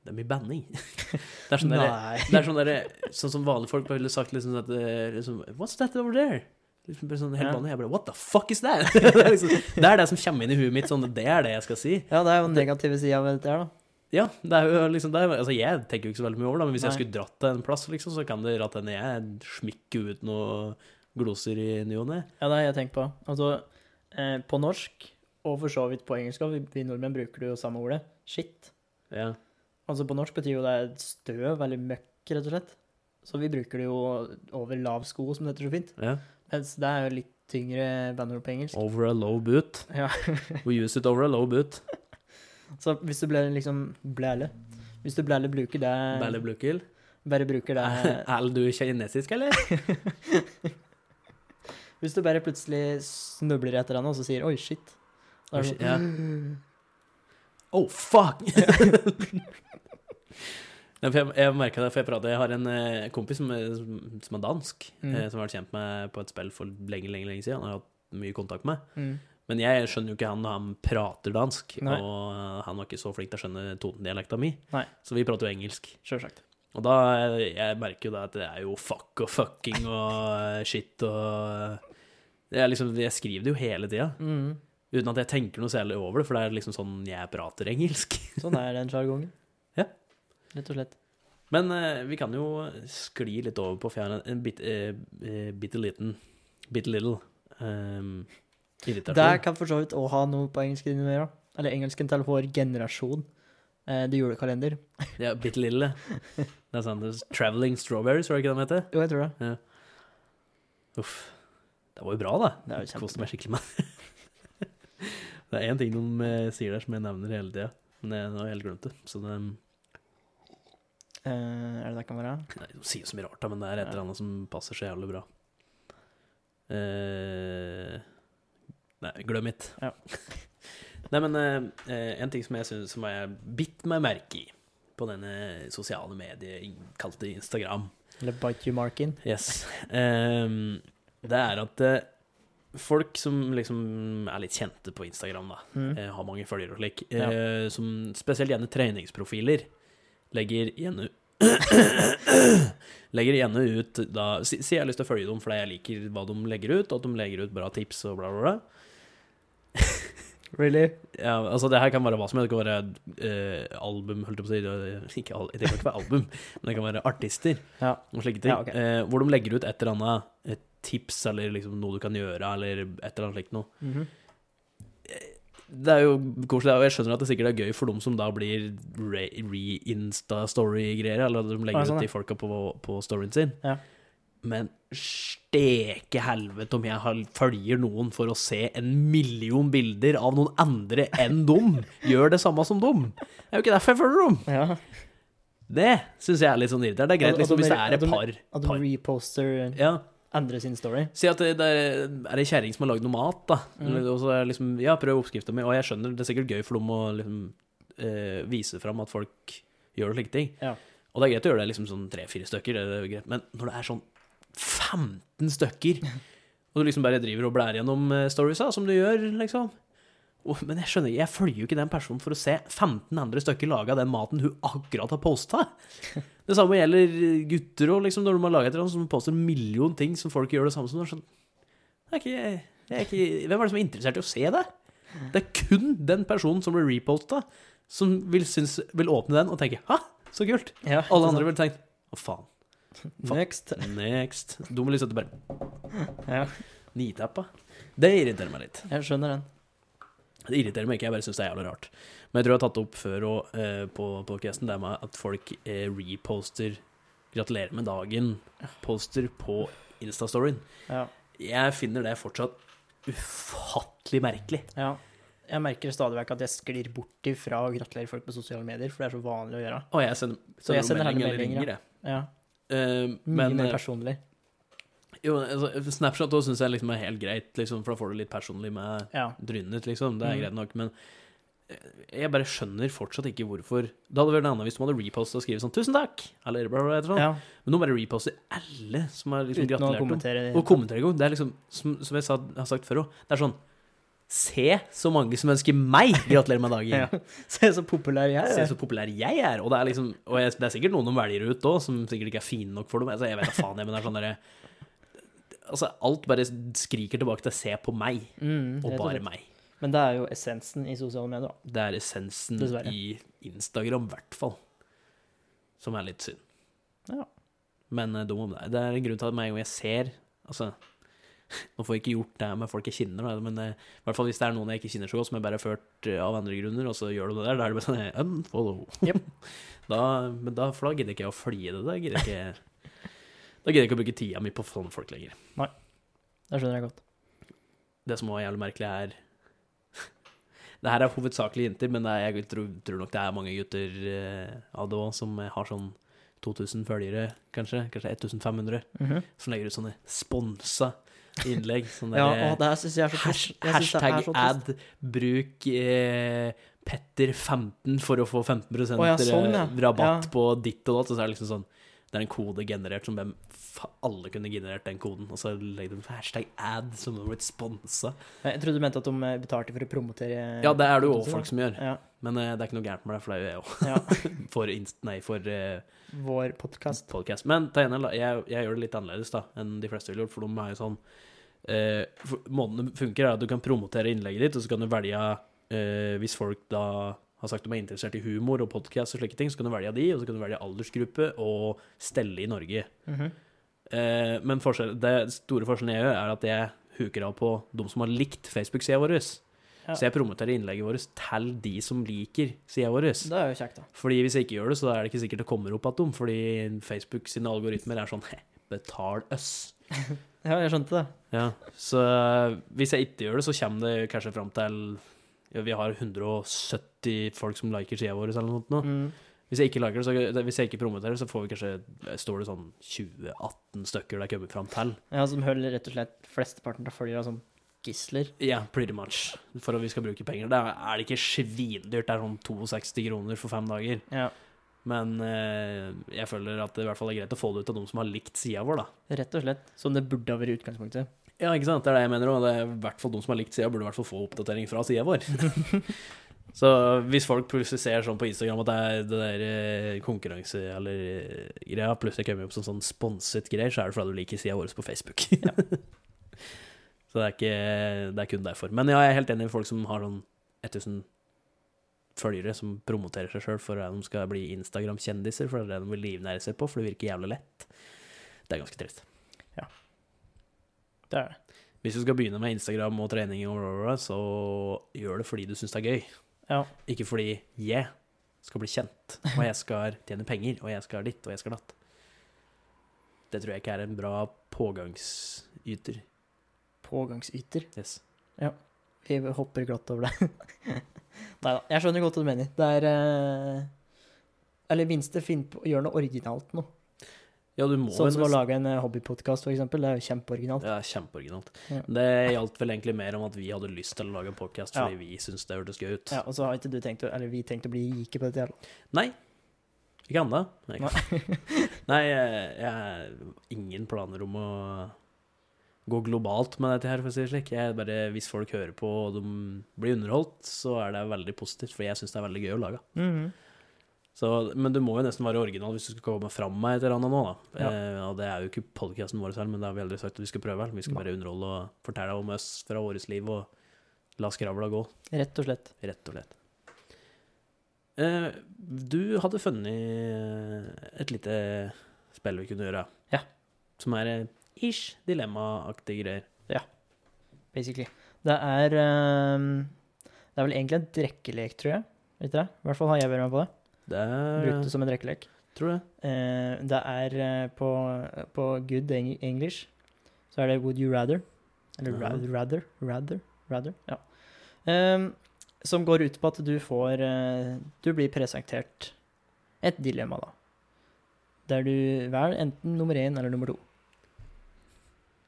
Det er mye banning. det er sånn der, det er sånn, der, sånn som vanlige folk ville sagt liksom at eh, liksom, What's that over there? Liksom sånn helt vanlig. Jeg bare What the fuck is that? det, er liksom, det er det som kommer inn i huet mitt. Sånn, det er det jeg skal si. Ja, det er jo den negative sida ved dette her, da. Ja, det er jo liksom det er, Altså, jeg tenker jo ikke så veldig mye over det, men hvis jeg skulle dratt til en plass, liksom, så kan det at hende jeg smikker ut noen gloser i ny og ne. Ja, det har jeg tenkt på. Altså, eh, på norsk, og for så vidt på engelsk, òg, vi, nordmenn bruker jo samme ordet, shit. Ja. Altså på norsk betyr jo det støv, eller møkk, rett og slett. Så vi bruker det jo over lav sko, som det heter så fint. ja. Mens det er jo litt tyngre banneord på engelsk. Over a low boot. Ja. We use it over a low boot. Så hvis du ble liksom blæle Hvis du blæle bruker det Bæle blukil? Bare bruker det Er du kinesisk, eller? Hvis du bare plutselig snubler etter henne og så sier 'oi, shit'. Da er det sånn, Ja. Oh, fuck! Jeg, jeg merka det, for jeg prater, jeg har en eh, kompis som er, som er dansk, Mm. eh, som har vært kjent med på et spill for lenge, lenge, lenge siden. Han har hatt mye kontakt med. Mm. Men jeg skjønner jo ikke han når han prater dansk, Nei. og eh, han var ikke så flink til å skjønne tonedialekta mi, Nei. så vi prater jo engelsk. Selvsagt. Og da eh, jeg merker jo da at det er jo fuck og fucking og eh, shit og det er liksom, Jeg skriver det jo hele tida, Mm. uten at jeg tenker noe særlig over det, for det er liksom sånn jeg prater engelsk. Sånn er den sjargongen. Ja. Rett og slett. Men eh, vi kan jo skli litt over på, fjerne, en, bit, eh, eh, bitte liten Bitte little um, irritasjon. Det kan for så vidt òg ha noe på engelsk å gjøre. Eller engelsken til vår generasjon. Eh, det er julekalender. Ja, bitte lille. Det er sånn Traveling Strawberries, var det ikke det de heter? Jo, jeg tror det. Uff. Det var jo bra, da. Det er jo Koste meg skikkelig med Det er én ting de eh, sier der som jeg nevner hele tida, men jeg, har helt glemt det. Så det uh, er det det kan være? Nei, De sier så mye rart, da, men det er et eller annet som passer så jævlig bra. Uh, nei, glem it. Ja. nei, men eh, en ting som jeg synes som jeg bitt meg merke i på denne sosiale mediet kalte Instagram, Eller Bite You Markin. yes, Ehm, det er at eh, folk som liksom er litt kjente på Instagram, da, Mm. eh, har mange følgere og slik, Ja. eh, som spesielt gjerne treningsprofiler, legger gjerne Legger gjerne ut da Si si jeg har lyst til å følge dem fordi jeg liker hva de legger ut, og at de legger ut bra tips og bla, bla, bla. Really? Ja, altså Det her kan være hva som helst. Det kan være eh, album, holdt jeg på å si. Ikke, det kan ikke være album, men det kan være artister Ja. og slike ting. Ja, okay. eh, hvor de legger ut et eller annet et tips eller liksom noe du kan gjøre, eller et eller annet slikt noe. Mhm. Det er jo koselig, og jeg skjønner at det sikkert er gøy for dem som da blir re- re-insta-story-greier, eller at de legger Ah, sånn, ut de folka på, på storyen sin. Ja. Men steke helvete om jeg følger noen for å se en million bilder av noen andre enn dem gjør det samme som dem. Det er jo ikke derfor jeg følger dem. Ja. Det syns jeg er litt sånn irriterende. Det er greit liksom, hvis det er et par. At de reposter Ja. Andre sin story. Si at det, det er er ei kjerring som har lagd noe mat, da. Mm. Og så er liksom, ja, prøv oppskrifta mi. Og jeg skjønner, det er sikkert gøy for dem å liksom, eh, vise fram at folk gjør slike ting. Ja. Og det er greit å gjøre det liksom sånn tre-fire stykker, det er greit. men når det er sånn 15 stykker, og du liksom bare driver og blærer gjennom eh, storiesa, som du gjør, liksom og, Men jeg skjønner, jeg følger jo ikke den personen for å se 15 andre stykker lage den maten hun akkurat har posta. Det samme gjelder gutter òg, liksom, når de har laget et eller annet som poster en million ting som folk gjør det samme som. Det sånn, det er ikke, jeg er ikke, hvem er det som er interessert i å se det? Det er kun den personen som blir reposta, som vil, synes, vil åpne den og tenke 'hæ, så kult'. Ja, Alle andre ville tenkt 'å, faen'. faen. Next. Next. Dumme til bare Ja, nitappa. Det irriterer meg litt. jeg skjønner den. Det irriterer meg ikke, jeg bare syns det er jævlig rart. Men jeg tror jeg har tatt det opp før og, eh, på podcasten, det med at folk eh, reposter 'gratulerer med dagen'-poster på Instastoryen. Ja. Jeg finner det fortsatt ufattelig merkelig. ja. Jeg merker stadig vekk at jeg sklir bort ifra å gratulere folk på sosiale medier, for det er så vanlig å gjøre. Og jeg sender, sender, jeg sender meldinger, eller meldinger, ringer, jeg. Ja. Eh, Mye men mer eh, personlig. Jo, altså, Snapchat òg syns jeg liksom er helt greit, liksom, for da får du litt personlig med Ja. drynet, liksom. Det er Mm. greit nok, men eh, jeg bare skjønner fortsatt ikke hvorfor Det hadde vært annet hvis de hadde repostet og skrevet sånn 'tusen takk', eller bla, bla, bla, ja. Men nå bare reposter alle som har liksom Uten gratulert dem. Og kommentere engang. Det er liksom, som, som jeg sa, har sagt før òg, det er sånn Se så mange som ønsker meg gratulerer med dagen. Ja. Se så populær jeg Se er. så populær jeg er. Og det er liksom Og jeg, det er sikkert noen de velger ut òg, som sikkert ikke er fine nok for dem. Altså, jeg vet da faen, jeg, men det er sånn derre Altså, alt bare skriker tilbake til 'se på meg', Mm, og bare meg. Men det er jo essensen i sosiale medier. da. Det er essensen Dessverre. i Instagram, i hvert fall. Som er litt synd. Ja. Men uh, dum om det. Det er en grunn til at med en gang jeg ser Altså, nå får jeg ikke gjort det med folk jeg kjenner, men eh, i hvert fall hvis det er noen jeg ikke kjenner så godt, som jeg bare har ført uh, av andre grunner, og så gjør de det der, da er det bare sånn unfollow. Yep. da, men da, for da gidder ikke jeg å følge det. Da gidder ikke Da gidder jeg ikke å bruke tida mi på sånne folk lenger. Nei, Det skjønner jeg godt. Det som er jævlig merkelig, er Det her er hovedsakelig jenter, men er, jeg tror, tror nok det er mange gutter eh, av det òg som har sånn 2000 følgere, kanskje. Kanskje 1500. Mhm. Som legger ut sånne sponsa innlegg. Sånne Ja, der, og det syns jeg er så trist. Synes er hashtag så ad, bruk eh, Petter15 for å få 15 Å ja, sånn, ja. rabatt Ja. på ditt og datt. Og så er det liksom sånn Det er en kode generert som hvem alle kunne generert den koden. Og så legger de hashtag ad som har blitt sponsa. Jeg trodde du mente at de eh, betalte for å promotere Ja, det er det jo òg folk som gjør. Ja, Men uh, det er ikke noe gærent med det, for det er jo jeg òg. ja. For, inst nei, for uh, Vår podkast. podcast. Men ta igjen, jeg, jeg gjør det litt annerledes da enn de fleste ville gjort, for de er jo sånn uh, Måten det funker, er at du kan promotere innlegget ditt, og så kan du velge eh, Hvis folk da har sagt de er interessert i humor og podcast og slike ting, så kan du velge de, og så kan du velge aldersgruppe og stelle i Norge. Mhm. Eh, men det store forskjellen jeg gjør, er at jeg huker av på de som har likt Facebook-sida vår. Ja. Så jeg promoterer innlegget vårt til de som liker sida vår. Det er jo kjekt, da. Fordi hvis jeg ikke gjør det, så er det ikke sikkert det kommer opp dem, fordi Facebook sine algoritmer er sånn betal oss. Ja, jeg skjønte det. Ja, så hvis jeg ikke gjør det, så kommer det kanskje fram til Vi har 170 folk som liker sida vår eller noe. sånt. Mm. Hvis jeg ikke liker det, så hvis jeg ikke promoterer, så får vi kanskje står det sånn 20-18 stykker det kommer fram til. Ja, som holder rett og slett flesteparten av følgerne som gisler. Ja, pretty much. For at vi skal bruke penger. Det er, er det ikke svindyrt. Det er sånn 62 kroner for fem dager. Ja, Men eh, jeg føler at det i hvert fall er greit å få det ut av de som har likt sida vår, da. rett og slett. Som det burde ha vært i utgangspunktet. Ja, ikke sant? Det er det jeg mener òg. Det er i hvert fall de som har likt sida, burde i hvert fall få oppdatering fra sida vår. Så hvis folk plutselig ser sånn på Instagram at det er det der eh, konkurranse eller eh, greia, plutselig kommer opp som sånn sponset greier, så er det fordi du liker sida vår på Facebook. så det er ikke Det er kun derfor. Men ja, jeg er helt enig med folk som har sånn 1000 følgere som promoterer seg sjøl for at de skal bli Instagram-kjendiser, for det er det de vil livnære seg på, for det virker jævlig lett. Det er ganske trist. Det er det. Hvis du skal begynne med Instagram og trening, og bla, så gjør det fordi du syns det er gøy. Ja. Ikke fordi jeg skal bli kjent, og jeg skal tjene penger, og jeg skal ditt, og jeg skal datt. Det tror jeg ikke er en bra pågangsyter. Pågangsyter. Yes. Vi hopper glatt over det. Nei da, jeg skjønner godt hva du mener. Det er eh, Eller minst gjør noe originalt nå. Ja, du må Sånn som å lage en eh, hobbypodkast, for eksempel. Det er jo kjempeoriginalt. Ja, kjempeoriginalt. Ja. Det gjaldt vel egentlig mer om at vi hadde lyst til å lage en podkast Ja. fordi vi syntes det hørtes gøy ut. Ja, og så har ikke du tenkt å, eller vi tenkt å bli rike på dette. her? Nei. Ikke ennå. Nei, jeg, jeg har ingen planer om å gå globalt med dette her, for å si det slik. Jeg bare, hvis folk hører på og de blir underholdt, så er det veldig positivt, for jeg syns det er veldig gøy å lage. Mhm. Så, men du må jo nesten være original hvis du skal komme fram med et eller annet nå, da. Ja. Eh, og det er jo ikke podkasten vår selv, men det har vi aldri sagt at vi skal prøve. Vi skal bare underholde og fortelle om oss fra vårt liv og la skravla gå, Rett og slett. rett og slett. Eh, du hadde funnet et lite spill vi kunne gjøre. Ja. Som er eh, ish dilemmaaktige greier. Ja, Basically. Det er um, Det er vel egentlig en drikkelek, tror jeg. Vet det? I hvert fall har jeg vært med på det. Det Brukt er det som en rekkelek. Tror det. Eh, det er eh, på, på good eng English så er det would you rather. Eller ra Ja. rather, rather, rather. Ja. Ehm, som går ut på at du får eh, Du blir presentert et dilemma, da. Der du velger enten nummer én eller nummer to.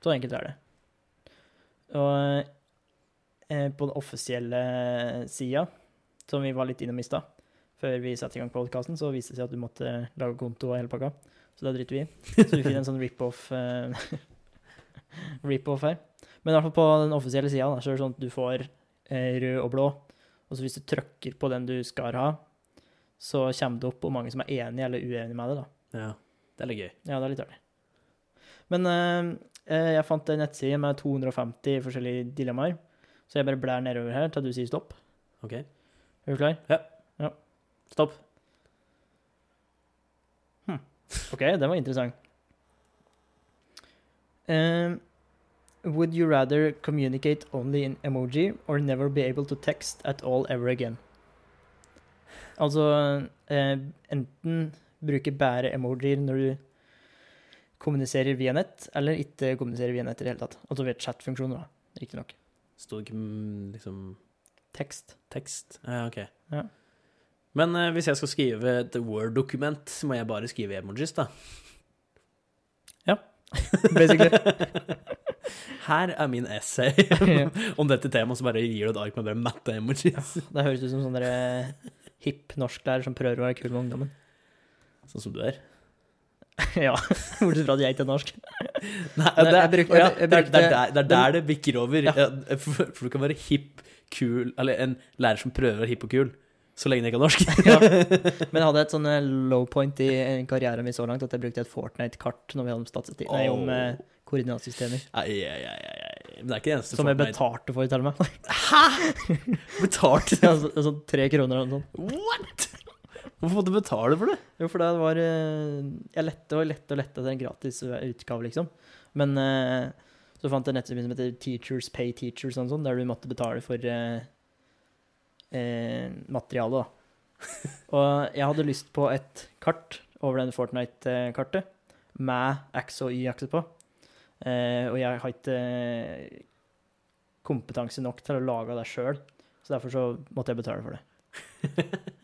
Så enkelt er det. Og eh, på den offisielle sida, som vi var litt innom i stad, før vi satte i gang podkasten, så viste det seg at du måtte lage konto og hele pakka. Så det driter vi i. Så du finner en sånn rip-off uh, rip-off her. Men i hvert fall på den offisielle sida så er det sånn at du får eh, rød og blå. Og så hvis du trykker på den du skal ha, så kommer det opp hvor mange som er enig eller uenig med det. da. Ja. Det er litt gøy. Ja, det er litt artig. Men eh, eh, jeg fant en nettside med 250 forskjellige dilemmaer. Så jeg bare blær nedover her til du sier stopp. OK. Er du klar? Ja. Stopp. Hm. OK, den var interessant. Um, would you rather communicate only in emoji or never be able to text at all ever again? Altså eh, enten bruke bare emojier når du kommuniserer via nett, eller ikke kommuniserer via nett i det hele tatt. Altså ved chat-funksjoner, riktignok. Sto det ikke liksom Tekst. tekst? Ja, OK. Ja. Men eh, hvis jeg skal skrive et Word-dokument, må jeg bare skrive emojis, da. Ja. Basically. Her er min essay om dette temaet, så bare gir du et ark med bare matte emojis. Det høres ut som sånn derre hipp norsklærer som prøver å være kul med ungdommen. Sånn som du er. ja, bortsett fra at jeg ikke er norsk. Nei, det, brukte- ja, er, det, er der, det er der det bikker over. Ja. Ja, for, for du kan være hipp, kul Eller en lærer som prøver å være hipp og kul, så lenge det ikke er norsk. Ja. Men jeg hadde et sånn eh, low point i eh, karrieren min så langt at jeg brukte et Fortnite-kart når vi hadde om statistikk, nei, om eh, koordinatsystemer. Ai, ai, ai, ai. Men det er ikke det eneste Som jeg Fortnite- betalte for, til og med. Hæ?! Betalt? Ja, så, sånn tre kroner eller noe sånt. What?! Hvorfor måtte du betale for det? Jo, for det var eh, Jeg lette og lette og lette etter en gratis utgave, liksom. Men så fant jeg en nettside som heter Teachers Pay Teachers, sånn, der du måtte betale for eh, eh, materiale, da. og jeg hadde lyst på et kart over denne Fortnite-kartet med X og Y-akse på. Eh, og jeg har ikke eh, kompetanse nok til å lage det sjøl, så derfor så måtte jeg betale for det.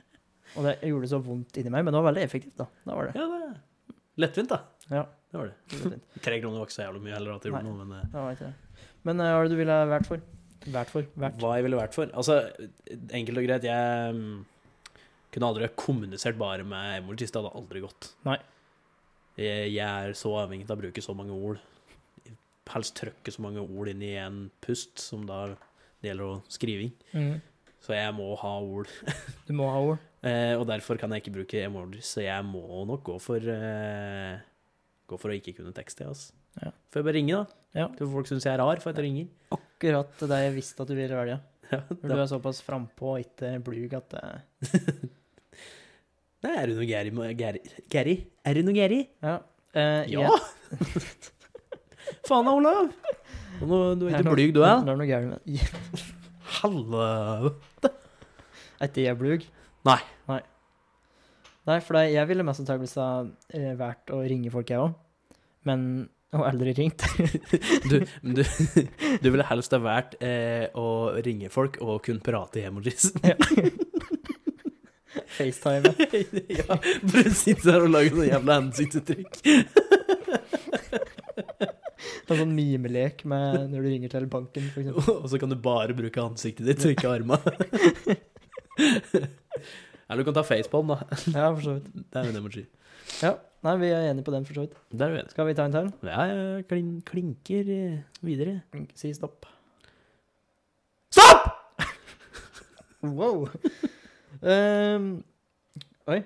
Og det gjorde det så vondt inni meg, men det var veldig effektivt, da. Da var det. Ja, det er lettvint, da. Ja. Det var det. var. Tre kroner var ikke så jævlig mye heller at det gjorde Nei. noe, men eh, Det var ikke det. Men eh, hva er det du ville vært for? Vært for? Vært? hva jeg ville vært for? Altså, enkelt og greit, jeg mm, kunne aldri kommunisert bare med emojis. Det hadde aldri gått. Nei. Jeg, jeg er så avhengig av å bruke så mange ord. Helst trykke så mange ord inn i en pust, som da det gjelder å skriving. Mm. Så jeg må ha ord. Du må ha ord. Eh, og derfor kan jeg ikke bruke emojis, så jeg må nok gå for eh, Gå for å ikke kunne tekste, altså. Ja. Får jeg bare ringe, da? Ja. Til folk syns jeg er rar for at jeg ringer. Akkurat det jeg visste at du ville velge. Ja, du er såpass frampå og ikke blug at det Nei, er du noe gæri? Gary? Er du noe gæri? Ja. Eh, Ja! jeg- Faen da, Olav! Nå, du er ikke blyg, du er? Det er noe gærent med Helvete! Er ikke jeg blug? Nei. Nei. Nei, for jeg ville mest antakelig eh, vært å ringe folk, jeg òg. Men Og aldri ringt. Du, du, du ville helst ha vært eh, å ringe folk og kun prate i emojis. FaceTime. ja, bare sitte der og lage sånn jævla ansiktsuttrykk. En sånn mimelek med når du ringer til banken, eksempel. Og så kan du bare bruke ansiktet ditt og ikke armene. Eller du kan ta facepalm, da. Ja, for så vidt. Det er en emoji. Ja, nei, vi er enige på den, for så vidt. Der er vi enige. Skal vi ta en til? Ja, jeg klin, klinker eh, videre. Si stopp. Stopp! Wow. um, oi.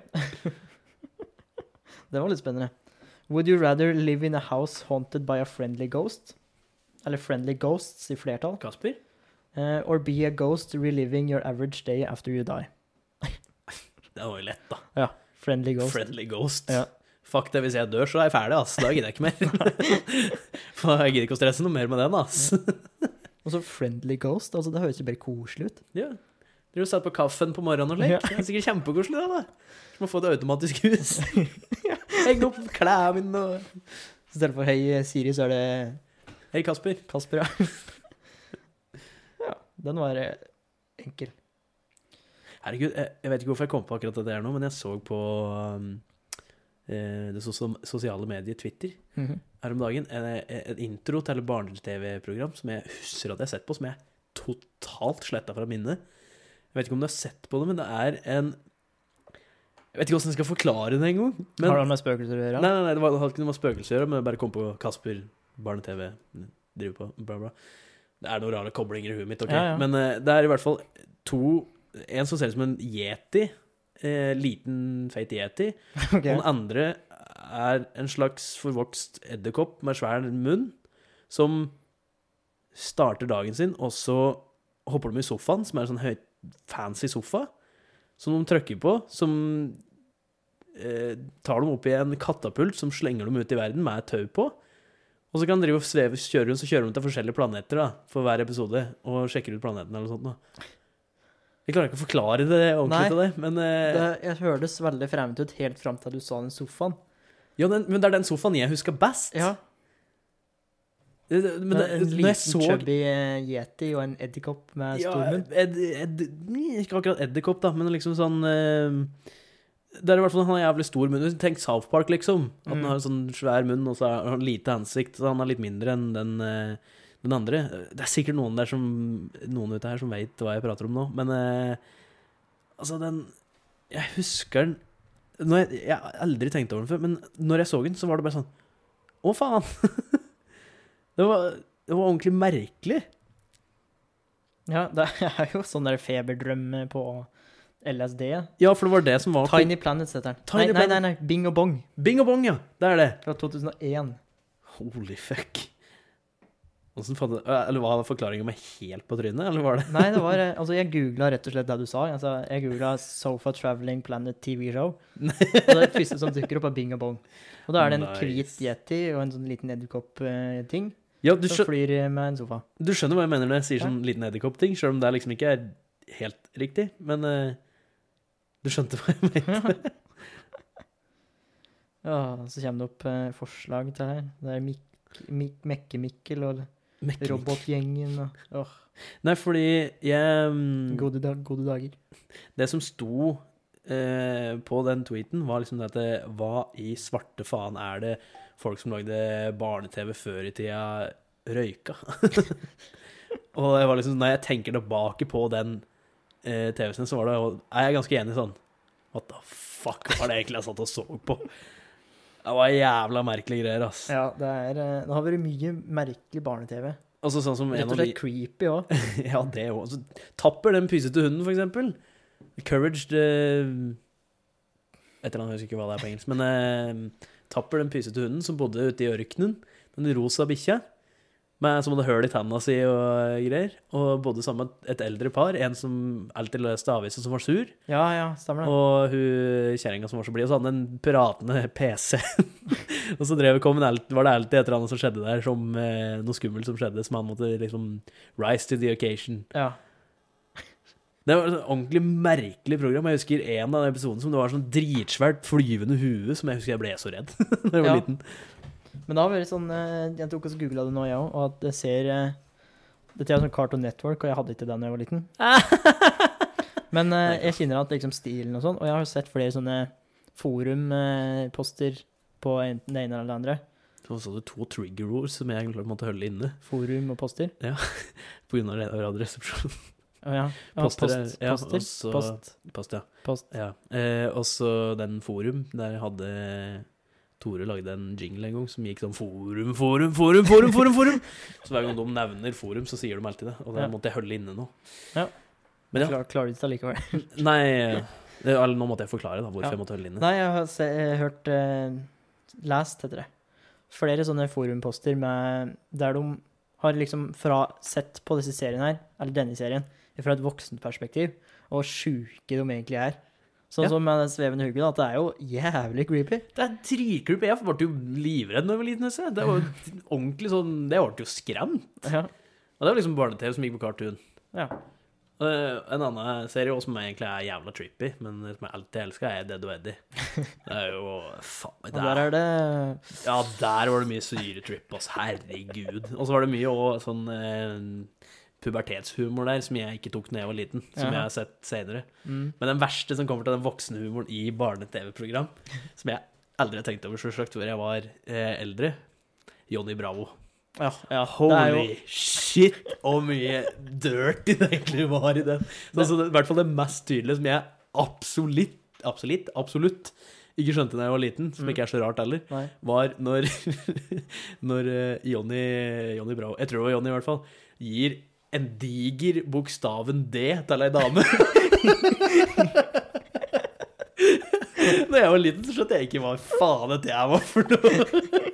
det var litt spennende. Would you rather live in a house haunted by a friendly ghost? Eller friendly ghosts i flertall. Kasper? Uh, or be a ghost reliving your average day after you die. Det var jo lett, da. Friendly ghost. Friendly ghost. Ja. Fuck det, hvis jeg dør, så er jeg ferdig, ass. Da gidder jeg ikke mer. For jeg gidder ikke å stresse noe mer med den, ass. Og så friendly ghost, altså det høres jo bare koselig ut. Ja. Dere satt på kaffen på morgenen og slik. Det er sikkert kjempekoselig, det, da. Du må få et automatisk hus. Henge opp klærne mine og I stedet for hei Siri, så er det Hei, Kasper. Kasper, ja. ja, den var eh, enkel. Herregud, jeg, jeg vet ikke hvorfor jeg kom på akkurat det der nå, men jeg så på um, eh, det sos sosiale mediet Twitter Mhm. her om dagen en, intro til et barne-TV-program som jeg husker at jeg har sett på, som jeg totalt sletta fra minnet. Jeg vet ikke om du har sett på det, men det er en Jeg vet ikke hvordan jeg skal forklare det engang. Men Har det med spøkelser å gjøre? Nei, nei, nei, det var, hadde ikke noe med spøkelser å gjøre, men jeg bare kom på Kasper, barne-TV, driver på, bla, bla. Det er noen rare koblinger i huet mitt, ok? Ja, ja. Men uh, det er i hvert fall to En som ser ut som en yeti. Eh, liten, feit yeti. Okay. Og den andre er en slags forvokst edderkopp med svær munn, som starter dagen sin, og så hopper de i sofaen, som er en sånn høyt fancy sofa, som de trykker på, som eh, tar dem opp i en katapult som slenger dem ut i verden med et tau på. Og så kan de drive og sveve, kjøre rundt, så kjører de til forskjellige planeter da, for hver episode, og sjekker ut planeten eller noe sånt. Da. Jeg klarer ikke å forklare det ordentlig til deg, men eh, Det jeg hørtes veldig fremmed ut helt fram til du sa den sofaen. Ja, den, men det er den sofaen jeg husker best. Ja, Det- Men det, en liten så chubby eh, yeti og en edderkopp med ja, stor munn. ed, ed, Ikke akkurat edderkopp, da, men liksom sånn uh, Det er i hvert fall Han har jævlig stor munn. Tenk South Park, liksom. At han Mm. har en sånn svær munn, og så har han lite ansikt. Så han er litt mindre enn den, eh, den andre. Det er sikkert noen der som Noen ute her som veit hva jeg prater om nå, men eh, altså, den Jeg husker den når jeg, jeg har aldri tenkt over den før, men når jeg så den, så var det bare sånn Å, faen! det, var, det var ordentlig merkelig. Ja, det er jo sånn der feberdrøm på LSD. Ja, for det var det som var Tiny Planets heter den. Tiny Nei, nei, nei, nei, Bing og Bong Bing og bong, ja. Det er det. fra 2001. Holy fuck. Fant Eller var forklaringa meg helt på trynet, eller var det Nei, det var eh, Altså, jeg googla rett og slett det du sa. Altså, jeg googla Sofa Traveling Planet TV Show. Og det første som dukker opp, er Bing og Bong. Og da er det en Nice. hvit yeti og en sånn liten edderkoppting Ja, som flyr eh, med en sofa. du skjønner hva jeg mener når jeg sier sånn liten edderkoppting, sjøl om det liksom ikke er helt riktig, men uh, du skjønte hva jeg mente. Ja, så kommer det opp uh, forslag til her. Det er Mik Mik Mekke-Mikkel og Mekkenik. Robotgjengen og åh, Nei, fordi jeg mm, gode, dag, gode dager. Det som sto eh, på den tweeten, var liksom det at Hva i svarte faen er det folk som lagde barne-TV før i tida, røyka? og jeg var liksom, når jeg tenker tilbake på den eh, TV-en, så var det, og er jeg ganske enig sånn What the fuck var det egentlig jeg satt og så på? Det var jævla merkelige greier, ass. Ja, det, er, eh, det har vært mye merkelig barne-TV. Altså sånn som Rett og slett de creepy òg. Ja, det òg. Altså, Tapper, den pysete hunden, for eksempel. Courage the Et eller annet, jeg husker ikke hva det er på engelsk. Men eh, Tapper, den pysete hunden som bodde ute i ørkenen. Den rosa bikkja. Med, som hadde hull i tanna si og eh, greier. Og bodde sammen med et eldre par. En som alltid løste avisa, som var sur. Ja, ja, stemmer det. Og hun kjerringa som var så blid. Og så hadde han en pratende PC. og så drev, kom en, var det alltid et eller annet som skjedde der, som eh, noe skummelt som skjedde, som han måtte liksom rise to the occasion. Ja. Det var et ordentlig merkelig program. Jeg husker en av episodene som det var sånn dritsvært flyvende hue, som jeg husker jeg ble så redd da jeg var Ja. liten. Men da har vært sånn eh, Jeg tok også googla det nå, jeg òg, og at det ser eh, Dette er sånn Cartoon Network, og jeg hadde ikke det da jeg var liten. Men eh, jeg kjenner at liksom stilen og sånn, og jeg har sett flere sånne forumposter på enten det ene eller det andre. Så hadde du to trigger rules som jeg egentlig måtte holde inne Forum og poster. Ja, på grunn av Radioresepsjonen. Oh, ja. ja Poster, post, ja, poster. og så- Post. Post, ja. Post. ja. Eh, og så den forum, der jeg hadde Tore lagde en jingle en gang som gikk sånn forum, forum, forum, forum, forum, forum. Så hver gang de nevner forum, så sier de alltid det. Og det Ja. måtte jeg holde inne nå. Ja. Men ja, Klar, klarer du det likevel? nei eller, Nå måtte jeg forklare da, hvorfor Ja. jeg måtte holde inne. Nei, jeg har se, jeg har hørt uh, Last, heter det. Flere sånne forumposter med, der de har liksom fra sett på disse seriene her, eller denne serien, fra et voksenperspektiv, og sjuke de egentlig er. Sånn Ja. som med den svevende huggen, at det er jo jævlig creepy. Det er dritcreepy. Jeg ble jo livredd da jeg var liten. Det var jo ordentlig sånn Det ble jo skremt. Ja. Og det var liksom barne-TV som gikk på Cartoon. ja. Eh, en annen serie også som egentlig er jævla trippy, men som jeg alltid elsker, er Dead og Eddie. Det er jo faen meg Og der er det Ja, der var det mye syretripp, ass. Herregud. Og så var det mye òg sånn eh, pubertetshumor der som jeg ikke tok da jeg var liten, som Ja. jeg har sett senere. mm, Men den verste som kommer til den voksenhumoren i barne-TV-program, som jeg aldri har tenkt over selvsagt før jeg var eh, eldre, Johnny Bravo. Ja, ja er jo Holy shit, og mye dirty det egentlig var i den. Så, altså, I hvert fall det mest tydelige som jeg absolutt, absolutt, absolutt ikke skjønte da jeg var liten, som Mm. ikke er så rart heller, Nei. var når, når eh, Johnny, Johnny Bravo, jeg tror det var Johnny i hvert fall, gir en diger bokstaven D til ei dame. Da jeg var liten, så skjønte jeg ikke hva faen dette jeg var for noe.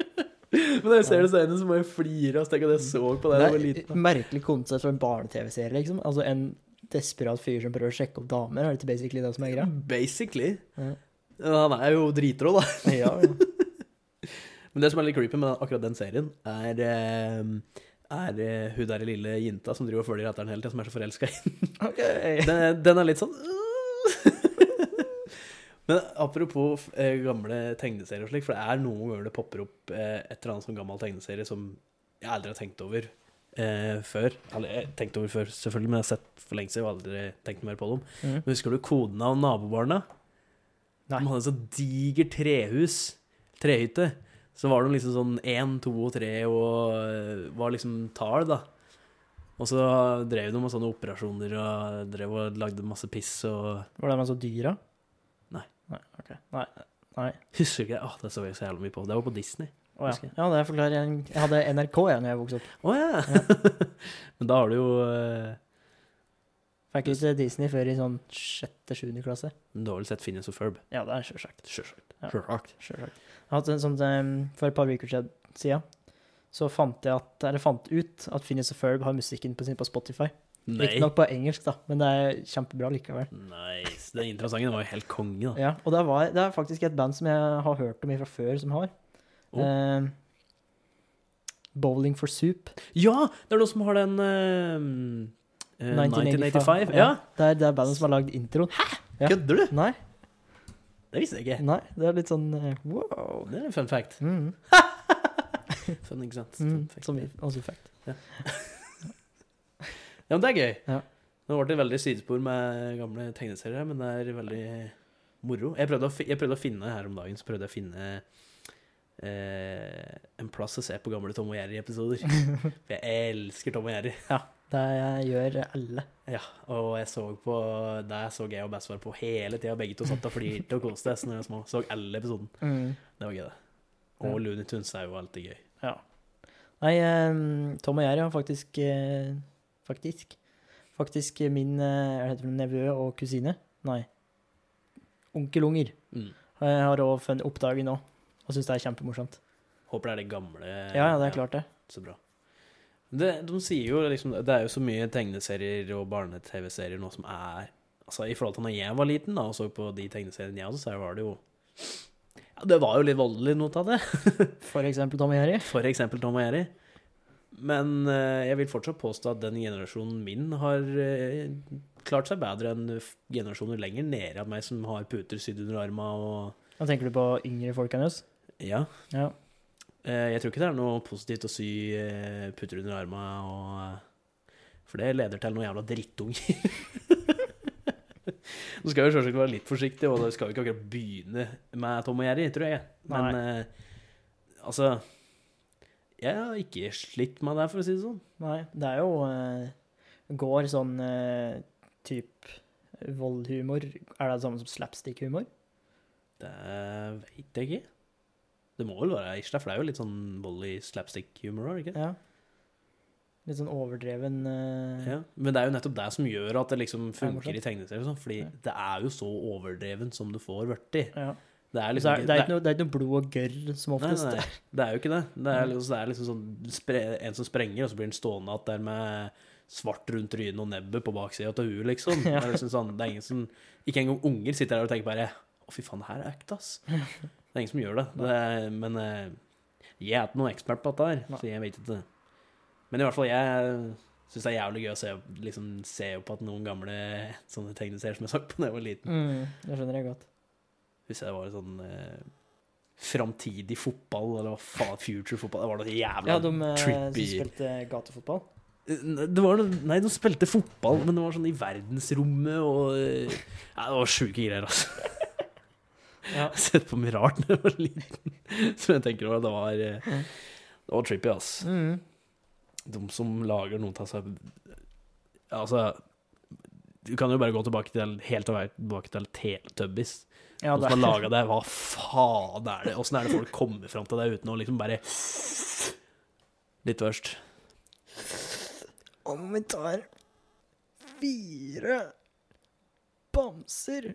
Men når jeg ser det senere, så må jeg flire og tenke at jeg så på det da jeg var liten. merkelig konsept for en barne-TV-serie, liksom. Altså en desperat fyr som prøver å sjekke opp damer, er det ikke basically det som er greia? Basically. Ja. Ja, Han er jo dritrå, da. Ja, ja. Men det som er litt creepy med akkurat den serien, er, eh, er eh, hun der lille jenta som driver og følger etter den hele tida, som er så forelska i den. Den, den er litt sånn Men apropos eh, gamle tegneserier og slik, for det er noen ganger det popper opp eh, et eller annet sånn gammel tegneserie som jeg aldri har tenkt over eh, før. Eller jeg har tenkt over før, selvfølgelig, men jeg har sett for lenge siden og aldri tenkt mer på dem. Mm. Men husker du kodene av nabobarna? Nei. De hadde så diger trehus, trehytte. Så var de liksom sånn én, to og tre og øh, var liksom tall, da. Og så drev de med sånne operasjoner og drev og lagde masse piss og Var det med så dyra? Nei. Nei, ok. Nei. Nei. Husker ikke Åh, det så jeg så jævlig mye på. Det var på Disney. Oh, ja. Ja, det forklarer jeg. Jeg hadde NRK jeg når jeg vokste opp. Å ja! Men da har du jo øh, Fikk ikke Disney før i sånn sjette-sjuende klasse. Du har vel sett Finnes og Ferb? Ja, det er sjølsagt. Sjølsagt. Ja. Sjølsagt. Sjølsagt. En sånn um, For et par uker siden så fant jeg at, eller fant ut at Finnes og Ferb har musikken på sin på Spotify. Riktignok på engelsk, da, men det er kjempebra likevel. Nice. Den introsangen var jo helt konge, da. Ja, og det, var, det er faktisk et band som jeg har hørt om fra før, som har. Oh. Eh, Bowling for Soup. Ja! Det er noen som har den øh, 1985. Ja. Det er, det er bandet som har lagd introen. Ja. Kødder du? Nei, Det visste jeg ikke. nei, det er litt sånn eh, wow. Det er en fun fact. Mm, Fun, ikke sant? mm, Fun fact. som også fact. Ja, men det er gøy. Ja. Det har vært et veldig sidespor med gamle tegneserier, men det er veldig moro. Jeg prøvde å, fi- jeg prøvde å finne her om dagen, så prøvde jeg å finne eh, en plass å se på gamle Tom og Jerry-episoder. For jeg elsker Tom og Jerry. Det gjør alle. Ja, og jeg så på Der så jeg og bestefar på hele tida. Begge to satt og flirte og koste seg når vi var små. Så alle episoden. Mm, Det var gøy, det. Og Ja. Looney Tunes er jo alltid gøy. ja. Nei, eh, Tom og Jerry har faktisk eh, Faktisk Faktisk min eh, er heter det nevø og kusine. Nei. Onkelunger. Mm. Jeg har òg oppdaget nå, og syns det er kjempemorsomt. Håper det er det gamle Ja, ja, det er klart det. Så bra. Det, de sier jo liksom Det er jo så mye tegneserier og barne-TV-serier nå som er Altså I forhold til når jeg var liten da og så på de tegneseriene jeg hadde, så var det jo Ja, det var jo litt voldelig noe av det. For eksempel Tom og Jerry. For eksempel Tom og Jerry. Men eh, jeg vil fortsatt påstå at den generasjonen min har eh, klart seg bedre enn generasjoner lenger nede av meg som har puter sydd under arma og Da tenker du på yngre folk enn oss? Ja. Ja. Eh, Jeg tror ikke det er noe positivt å sy putter under arma, og, eh, for det leder til noe jævla drittunger. Nå skal vi selvsagt være litt forsiktige, og da skal vi ikke akkurat begynne med Tom og Jerry, tror jeg. Men eh, altså Jeg har ikke slitt med det, for å si det sånn. Nei, det er jo eh, Går sånn eh, typ voldhumor Er det det samme som slapstick-humor? Det vet jeg ikke. Det må vel være Isla, for det er jo litt sånn volley slapstick-humor òg, ikke? Ja. Litt sånn overdreven uh... Ja, men det er jo nettopp det som gjør at det liksom er funker i tegneserier. sånn, Fordi Ja. det er jo så overdreven som du får blitt. ja. Det er liksom, det, er, det, er ikke noe, det er ikke noe blod og gørr som oftest. nei, det er jo ikke det. Det er liksom, det er liksom sånn en som sprenger, og så blir han stående igjen der med svart rundt trynet og nebbet på baksida av huet, liksom. Det, er liksom sånn, det er ingen som Ikke engang unger sitter der og tenker bare Å, fy faen, det her er ekte, ass. Det er ingen som gjør det. det er, men eh, jeg er ikke noen ekspert på dette her, Nei. så jeg vet ikke. Men i hvert fall, jeg Syns det er jævlig gøy å se, liksom, se på at noen gamle sånne tegneserier som jeg så på da jeg var liten. Mm, det skjønner jeg godt. Hvis jeg var sånn eh, framtidig fotball, eller hva faen, future fotball Det var noe jævla Ja, de trippy. Ja, de spilte gatefotball. det var noe, Nei, de spilte fotball, men det var sånn i verdensrommet og eh, ja, Det var sjuke greier, altså. Jeg har sett på mye rart da jeg var liten, Som jeg tenker over det var eh, Det var trippy, ass. Mm. De som lager noe av seg Altså Du kan jo bare gå tilbake til helt tilbake til Teletubbies. Ja, De som har laga det, hva faen er det? Åssen er det folk kommer fram til det uten å liksom bare Litt verst. Om vi tar fire bamser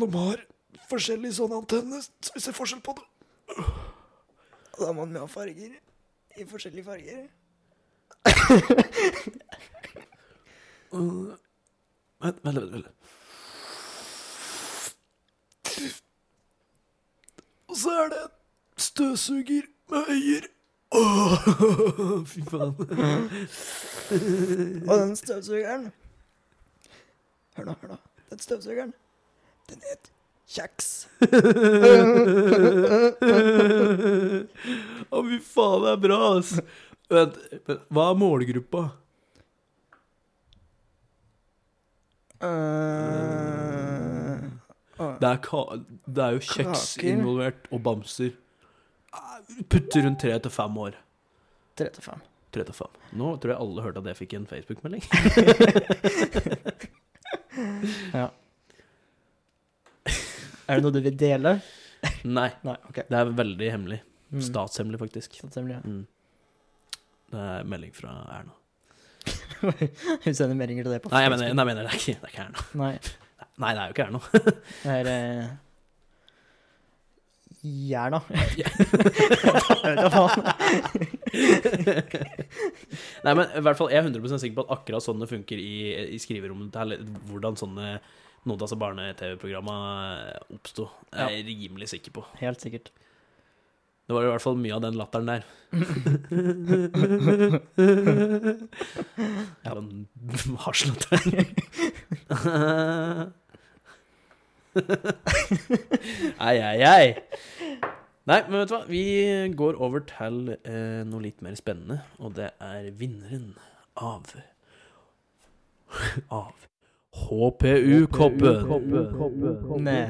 de har forskjellige sånne antenner, så vi ser forskjell på det. Da må man ha farger. I forskjellige farger. Vent, vent. vent. Og så er det en støvsuger med øyer. Åh, fy faen. Og den støvsugeren Hør nå, hør nå. Den støvsugeren, den het Kjeks. Å, fy faen, det er bra, ass. Vent, hva er målgruppa? Uh, Det er, det er jo kjeks Kaker. involvert, og bamser. Putter rundt tre til fem år. Tre til fem. Tre til fem. Nå tror jeg alle hørte at jeg fikk en Facebook-melding. Ja. Er det noe du vil dele? Nei, Nei, okay. det er veldig hemmelig. Mm. Statshemmelig, faktisk. Statshemmelig, ja. Mm. Det er melding fra Erna. Hun sender meldinger til deg på Nei, jeg mener, nei, mener det, er ikke, det er ikke Erna. Nei, Nei, det er jo ikke Erna. det er eh... Jerna. Nei, men i hvert fall, jeg er 100 sikker på at akkurat sånn det funker i, i skriverommet, hvordan sånne noen av disse barne-TV-programmene oppsto. Jeg er rimelig sikker på. Helt sikkert. Det var i hvert fall mye av den latteren der. ja, den harslatteren. ei, ei, ei. Nei, men vet du hva? Vi går over til eh, noe litt mer spennende, og det er vinneren av Av HPU-koppen. Nei.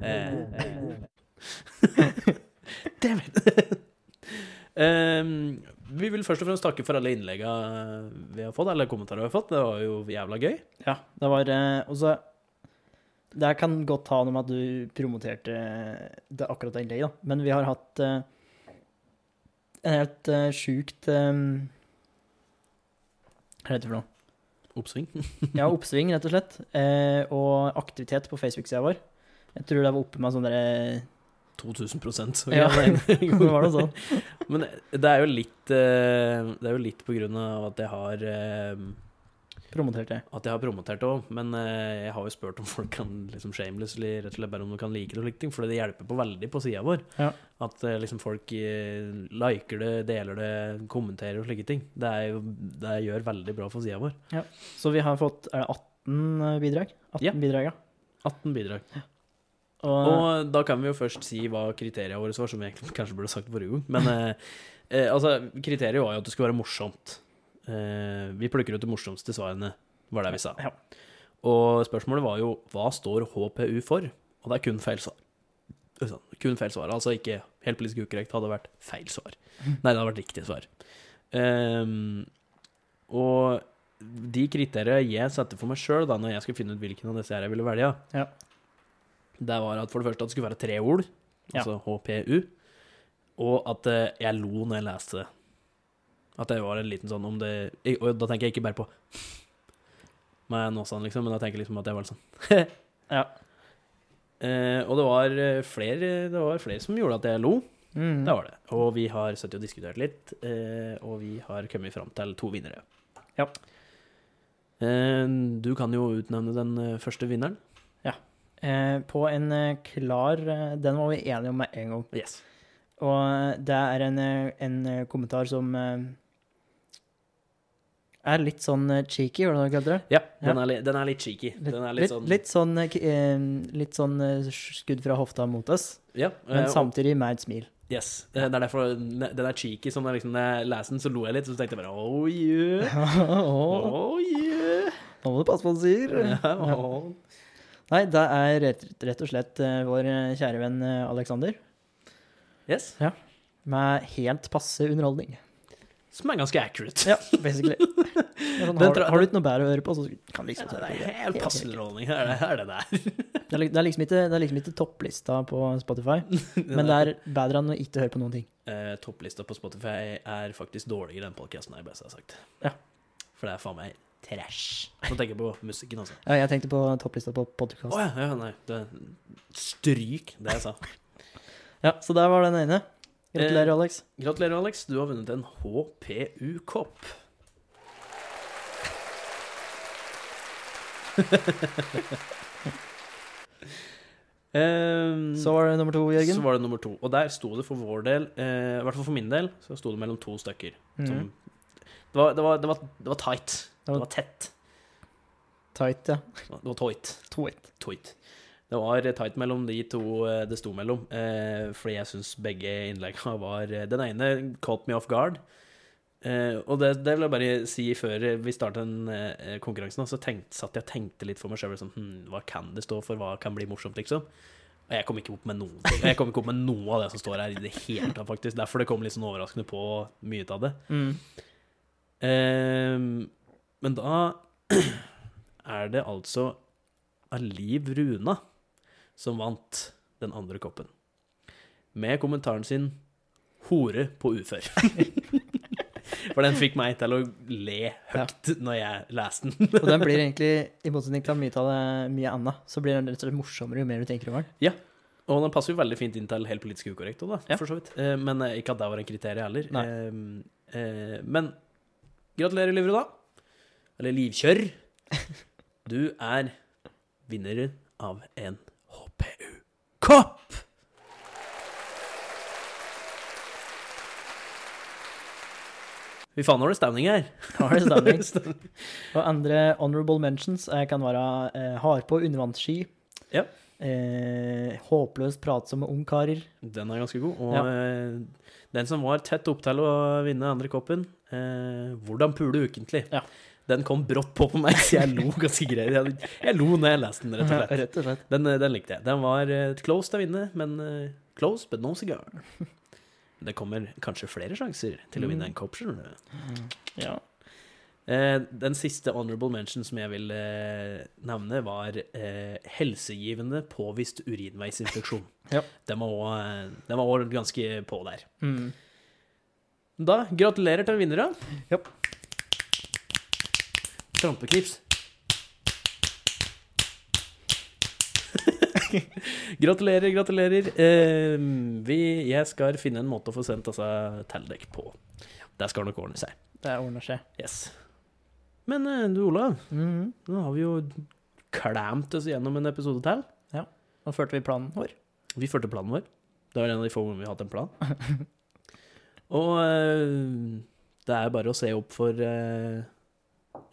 Dæven. Damn it. Ehm, vi vil først og fremst takke for alle innleggene vi har fått, eller kommentarer vi har fått. Det var jo jævla gøy. Ja, det var eh, også Det kan godt ha noe med at du promoterte det akkurat det innlegget, da. Men vi har hatt uh, en helt uh, sjukt um, Hva heter det for noe? Oppsving. Ja, oppsving, rett og slett. Eh, og aktivitet på Facebook-sida vår. Jeg tror det var oppe med sånn derre 2000 så Ja, var det sånn. Men det er jo litt eh, Det er jo litt på grunn av at jeg har eh, det. At jeg har promotert det òg, men eh, jeg har jo spurt om folk kan liksom shamelessly rett og slett bare om de kan like det og slike ting, for det hjelper på veldig på sida vår. Ja. At eh, liksom folk eh, liker det, deler det, kommenterer og slike ting. Det, er jo, det gjør veldig bra for sida vår. Så vi har fått er det 18 bidrag? 18 Ja. bidrag, ja. 18 bidrag. Og, Og da kan vi jo først si hva kriteriene våre var, som jeg egentlig kanskje burde sagt forrige gang. Men eh, altså, kriteriet var jo at det skulle være morsomt. Eh, vi plukker ut de morsomste svarene, var det vi sa. Ja. Og spørsmålet var jo hva står HPU for? Og det er kun feil svar. Kun feil svar. Altså ikke helt politisk ukorrekt, hadde vært feil svar. Nei, det hadde vært riktig svar. Um, og de kriteriene jeg satte for meg sjøl da når jeg skulle finne ut hvilken av disse jeg ville velge, Ja. det var at for det første at det skulle være tre ord, altså HPU, og at eh, jeg lo når jeg leste det. At det var en liten sånn om det Og da tenker jeg ikke bare på nå sånn, liksom, men da tenker jeg liksom at jeg var litt sånn Ja. Eh, og det var eh, flere Det var flere som gjorde at jeg lo. Mm. Det var det. Og vi har sittet og diskutert litt, eh, og vi har kommet fram til to vinnere. Ja. Eh, du kan jo utnevne den eh, første vinneren. Eh, på en klar Den var vi enige om med en gang. Yes. Og det er en, en kommentar som er litt sånn eh, cheeky, var det du kalte det? Ja, den, Er, den er litt cheeky. Den er litt, litt sånn litt sånn, eh, eh, litt sånn skudd fra hofta mot oss, Ja, men samtidig med et smil. Yes. Det er derfor den er cheeky. Som når liksom, når jeg leste den, så lo jeg litt, så tenkte jeg bare oh yeah. Oh yeah. Nå må du passe på hva du sier. Ja, oh. Nei, det er rett, rett og slett vår kjære venn Aleksander. Alexander, Yes. med helt passe underholdning. Som er ganske accurate. Ja, basically. Sånn, har, har du ikke noe bedre å høre på, så kan du liksom Ja, høre det på er helt passelig underholdning. Det er det, er der. Det er, det, er liksom ikke, det er liksom ikke topplista på Spotify, men det er bedre enn å ikke høre på noen ting. Eh, topplista på Spotify er faktisk dårligere enn podkasten, har jeg sagt. Ja. For det er faen meg trash. Nå tenker jeg på musikken, altså. Ja, jeg tenkte på topplista på Å podcast. ja, ja, nei. Det, stryk det jeg sa. Ja, så der var den ene. Gratulerer, Eh, Alex. Gratulerer, Alex. Du har vunnet en HPU-kopp. um, Så var det nummer to, Jørgen. Så var det nummer to. Og der sto det for vår del, eh, i hvert fall for min del, så sto det mellom to stykker. Som, Mhm. det, var, det, var, det, var, det var tight. Det var- Det var tett. Tight, ja. Det var toit. Toit. Toit. Det var tight mellom de to eh, det sto mellom, eh, fordi jeg syns begge innleggene var eh, Den ene caught me off guard. Eh, og det, det vil jeg bare si før vi startet den konkurransen, så tenkt, satt jeg og tenkte litt for meg sjøl sånn, hm, Hva kan det stå for? Hva kan bli morsomt, liksom? Og jeg kom ikke opp med noen ting. Jeg kom ikke opp med noe av det som står her i det hele tatt, faktisk. Derfor det kom litt sånn overraskende på mye av det. Mm. Ehm, men da er det altså Aliv Runa som vant den andre koppen. Med kommentaren sin 'hore på ufør'. For den fikk meg til å le høyt når jeg leste den. Og den blir egentlig, i motsetning til mye av det mye annet, så blir den rett og slett morsommere jo mer du tenker over den. Ja. Og den passer jo veldig fint inn til helt politisk ukorrekt òg, da, Ja. for så vidt. Eh, men eh, ikke at det var en kriterium heller. Nei. Eh, men gratulerer, Livre, da. Eller Livkjørr. Du er vinner av en HPU-kopp! Fy faen, nå er det stemning her. Nå er det stemning. Og andre honorable mentions jeg kan være eh, hard på undervannsski. Ja. Eh, håpløst pratsomme ungkarer. Den er ganske god. Og Ja. eh, den som var tett opp til å vinne andre koppen, eh, Hvordan pule ukentlig, Ja. Den kom brått på på meg, så jeg lo ganske greit. Jeg, jeg lo når jeg leste den, rett og slett. Rett og slett. Den, eh, den likte jeg. Den var eh, close til å vinne, men eh, close but no cigar. Det kommer kanskje flere sjanser til å vinne en kopp, skjønner du. Ja. Eh, den siste honorable mention som jeg vil nevne, var eh, helsegivende påvist urinveisinfeksjon. Ja. Den var også ganske på der. Mm. Da, gratulerer til vinnere. Ja. Trampeknips. gratulerer, gratulerer. Eh, vi, jeg skal finne en måte å få sendt altså, til dere på. Det skal nok ordne seg. Det ordner seg. Yes. Men eh, du, Olav, Mhm. nå har vi jo klemt oss gjennom en episode til. Ja. Nå førte vi planen vår. Vi førte planen vår. Det var en av de få gangene vi har hatt en plan. Og eh, det er bare å se opp for eh,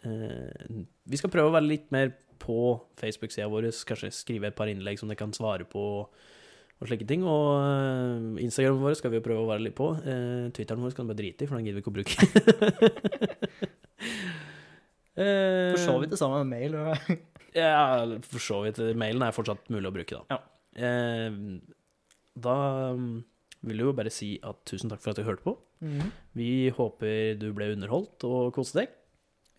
Vi skal prøve å være litt mer på Facebook-sida vår, kanskje skrive et par innlegg som dere kan svare på, og slike ting. Og Instagram vår skal vi jo prøve å være litt på. Uh, Twitteren vår skal du bare drite i, for den gidder vi ikke å bruke. Eh, For så vidt det samme med mail. ja, for så vidt. Mailen er fortsatt mulig å bruke, da. Ja. Eh, da mm, vil jeg jo bare si at tusen takk for at du hørte på. Mhm. Vi håper du ble underholdt og koste deg.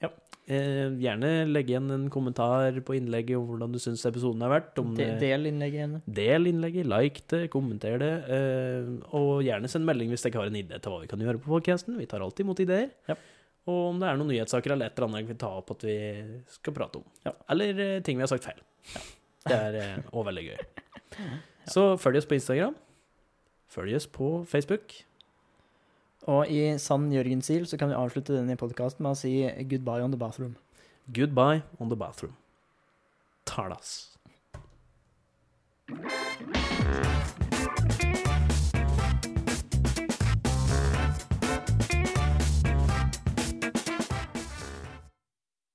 Ja. Eh, gjerne legge igjen en kommentar på innlegget om hvordan du syns episoden har vært. Om De, del innlegget igjen. Del innlegget, like det, kommenter det. Eh, og gjerne send melding hvis dere har en idé til hva vi kan gjøre på podcasten. Vi tar alltid imot ideer. Ja. Og om det er noen nyhetssaker eller et eller annet vi vil ta opp at vi skal prate om. Ja. Eller eh, ting vi har sagt feil. Det er eh, veldig gøy. Så følg oss på Instagram. Følg oss på Facebook. Og i sann Jørgen-stil så kan vi avslutte denne podkasten med å si goodbye on the bathroom. Goodbye on the bathroom. Talas.